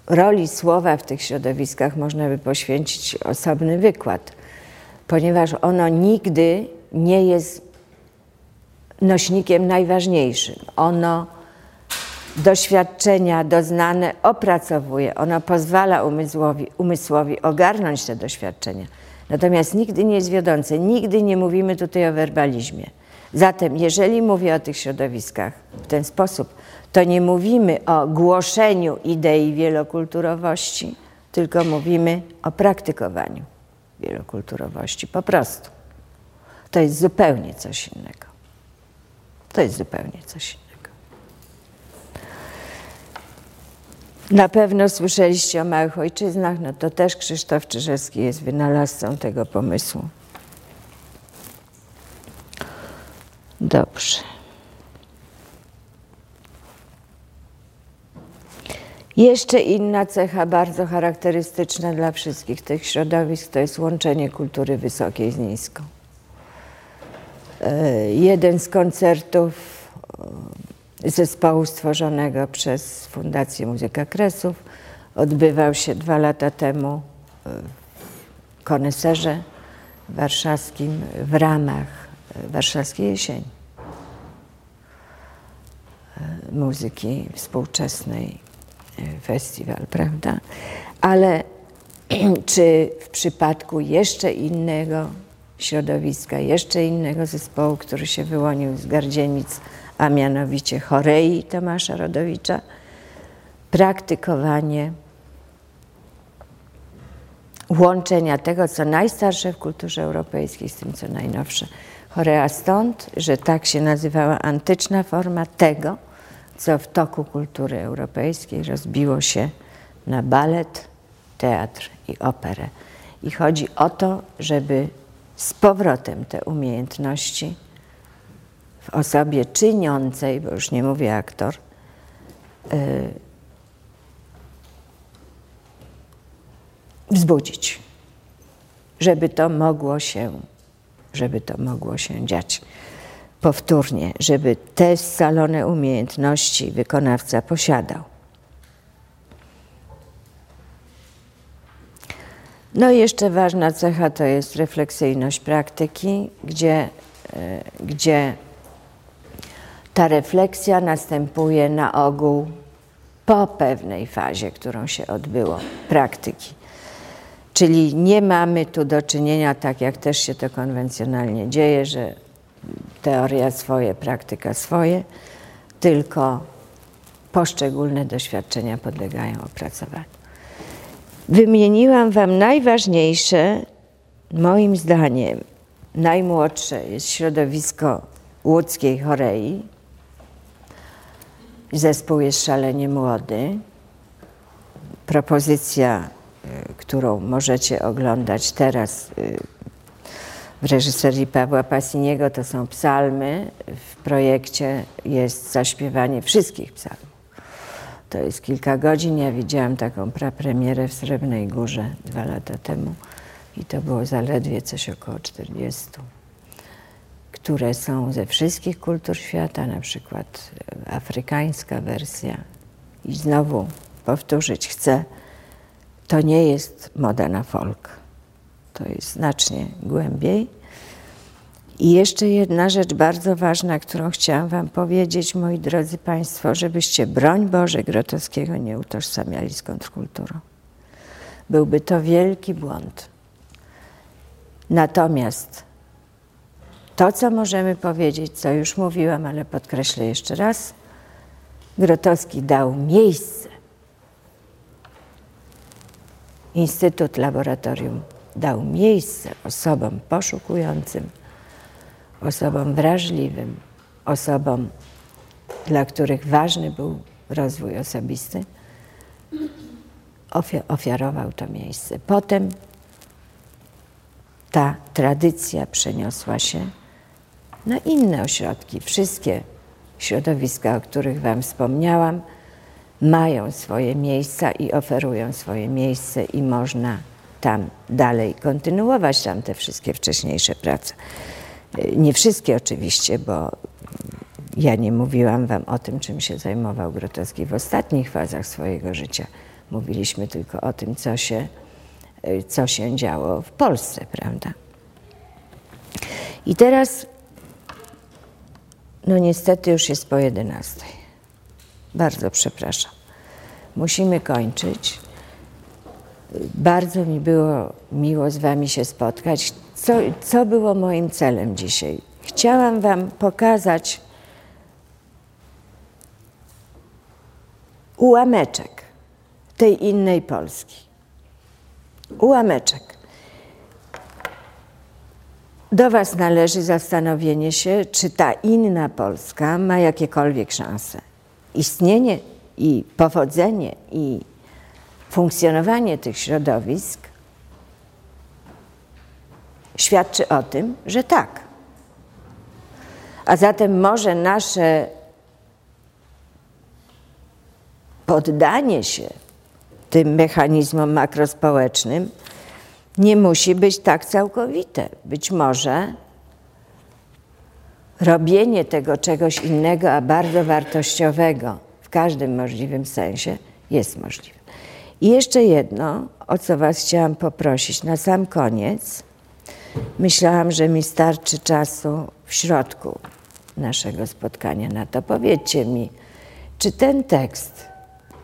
roli słowa w tych środowiskach można by poświęcić osobny wykład, ponieważ ono nigdy nie jest nośnikiem najważniejszym. Ono doświadczenia doznane opracowuje, ono pozwala umysłowi, umysłowi ogarnąć te doświadczenia. Natomiast nigdy nie jest wiodące, nigdy nie mówimy tutaj o werbalizmie. Zatem, jeżeli mówię o tych środowiskach w ten sposób, to nie mówimy o głoszeniu idei wielokulturowości, tylko mówimy o praktykowaniu wielokulturowości po prostu. To jest zupełnie coś innego. To jest zupełnie coś innego. Na pewno słyszeliście o małych ojczyznach, no to też Krzysztof Czyżewski jest wynalazcą tego pomysłu. Dobrze. Jeszcze inna cecha bardzo charakterystyczna dla wszystkich tych środowisk to jest łączenie kultury wysokiej z niską. E, jeden z koncertów e, zespołu stworzonego przez Fundację Muzyka Kresów odbywał się dwa lata temu w Koneserze warszawskim w ramach warszawskiej jesieni e, muzyki współczesnej festiwal, prawda? Ale czy w przypadku jeszcze innego środowiska, jeszcze innego zespołu, który się wyłonił z Gardzienic, a mianowicie Chorei Tomasza Rodowicza, praktykowanie łączenia tego, co najstarsze w kulturze europejskiej z tym, co najnowsze. Chorea stąd, że tak się nazywała antyczna forma tego, co w toku kultury europejskiej rozbiło się na balet, teatr i operę. I chodzi o to, żeby z powrotem te umiejętności w osobie czyniącej, bo już nie mówię aktor, yy, wzbudzić, żeby to mogło się, żeby to mogło się dziać powtórnie, żeby te scalone umiejętności wykonawca posiadał. No i jeszcze ważna cecha to jest refleksyjność praktyki, gdzie, e, gdzie ta refleksja następuje na ogół po pewnej fazie, którą się odbyło, praktyki. Czyli nie mamy tu do czynienia, tak jak też się to konwencjonalnie dzieje, że teoria swoje, praktyka swoje, tylko poszczególne doświadczenia podlegają opracowaniu. Wymieniłam Wam najważniejsze, moim zdaniem, najmłodsze jest środowisko łódzkiej chorei. Zespół jest szalenie młody. Propozycja, y, którą możecie oglądać teraz, y, w reżyserii Pawła Pasiniego to są psalmy. W projekcie jest zaśpiewanie wszystkich psalmów. To jest kilka godzin. Ja widziałam taką prapremierę w Srebrnej Górze dwa lata temu i to było zaledwie coś około 40, które są ze wszystkich kultur świata, na przykład afrykańska wersja. I znowu powtórzyć chcę, to nie jest moda na folk to jest znacznie głębiej. I jeszcze jedna rzecz bardzo ważna, którą chciałam Wam powiedzieć, moi drodzy Państwo, żebyście broń Boże Grotowskiego nie utożsamiali z kontrkulturą. Byłby to wielki błąd. Natomiast to, co możemy powiedzieć, co już mówiłam, ale podkreślę jeszcze raz, Grotowski dał miejsce. Instytut Laboratorium dał miejsce osobom poszukującym, osobom wrażliwym, osobom, dla których ważny był rozwój osobisty, ofiarował to miejsce. Potem ta tradycja przeniosła się na inne ośrodki. Wszystkie środowiska, o których Wam wspomniałam, mają swoje miejsca i oferują swoje miejsce i można tam dalej kontynuować tam te wszystkie wcześniejsze prace. Nie wszystkie oczywiście, bo ja nie mówiłam Wam o tym, czym się zajmował Grotowski w ostatnich fazach swojego życia. Mówiliśmy tylko o tym, co się, co się działo w Polsce, prawda? I teraz, no niestety już jest po 11. Bardzo przepraszam. Musimy kończyć. Bardzo mi było miło z Wami się spotkać. Co, co było moim celem dzisiaj? Chciałam Wam pokazać ułameczek tej innej Polski. Ułameczek. Do Was należy zastanowienie się, czy ta inna Polska ma jakiekolwiek szanse. Istnienie i powodzenie i funkcjonowanie tych środowisk świadczy o tym, że tak. A zatem może nasze poddanie się tym mechanizmom makrospołecznym nie musi być tak całkowite. Być może robienie tego czegoś innego, a bardzo wartościowego w każdym możliwym sensie jest możliwe. I jeszcze jedno, o co Was chciałam poprosić na sam koniec. Myślałam, że mi starczy czasu w środku naszego spotkania na to. Powiedzcie mi, czy ten tekst,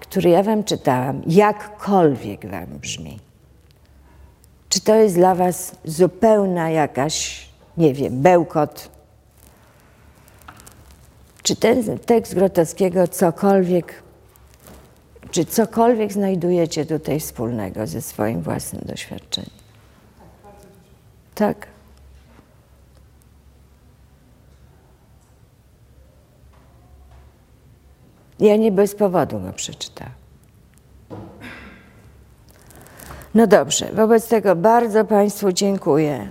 który ja Wam czytałam, jakkolwiek Wam brzmi, czy to jest dla Was zupełna jakaś, nie wiem, bełkot? Czy ten tekst Grotowskiego cokolwiek, czy cokolwiek znajdujecie tutaj wspólnego ze swoim własnym doświadczeniem? Tak. Ja nie bez powodu go przeczytałam. No dobrze, wobec tego bardzo Państwu dziękuję.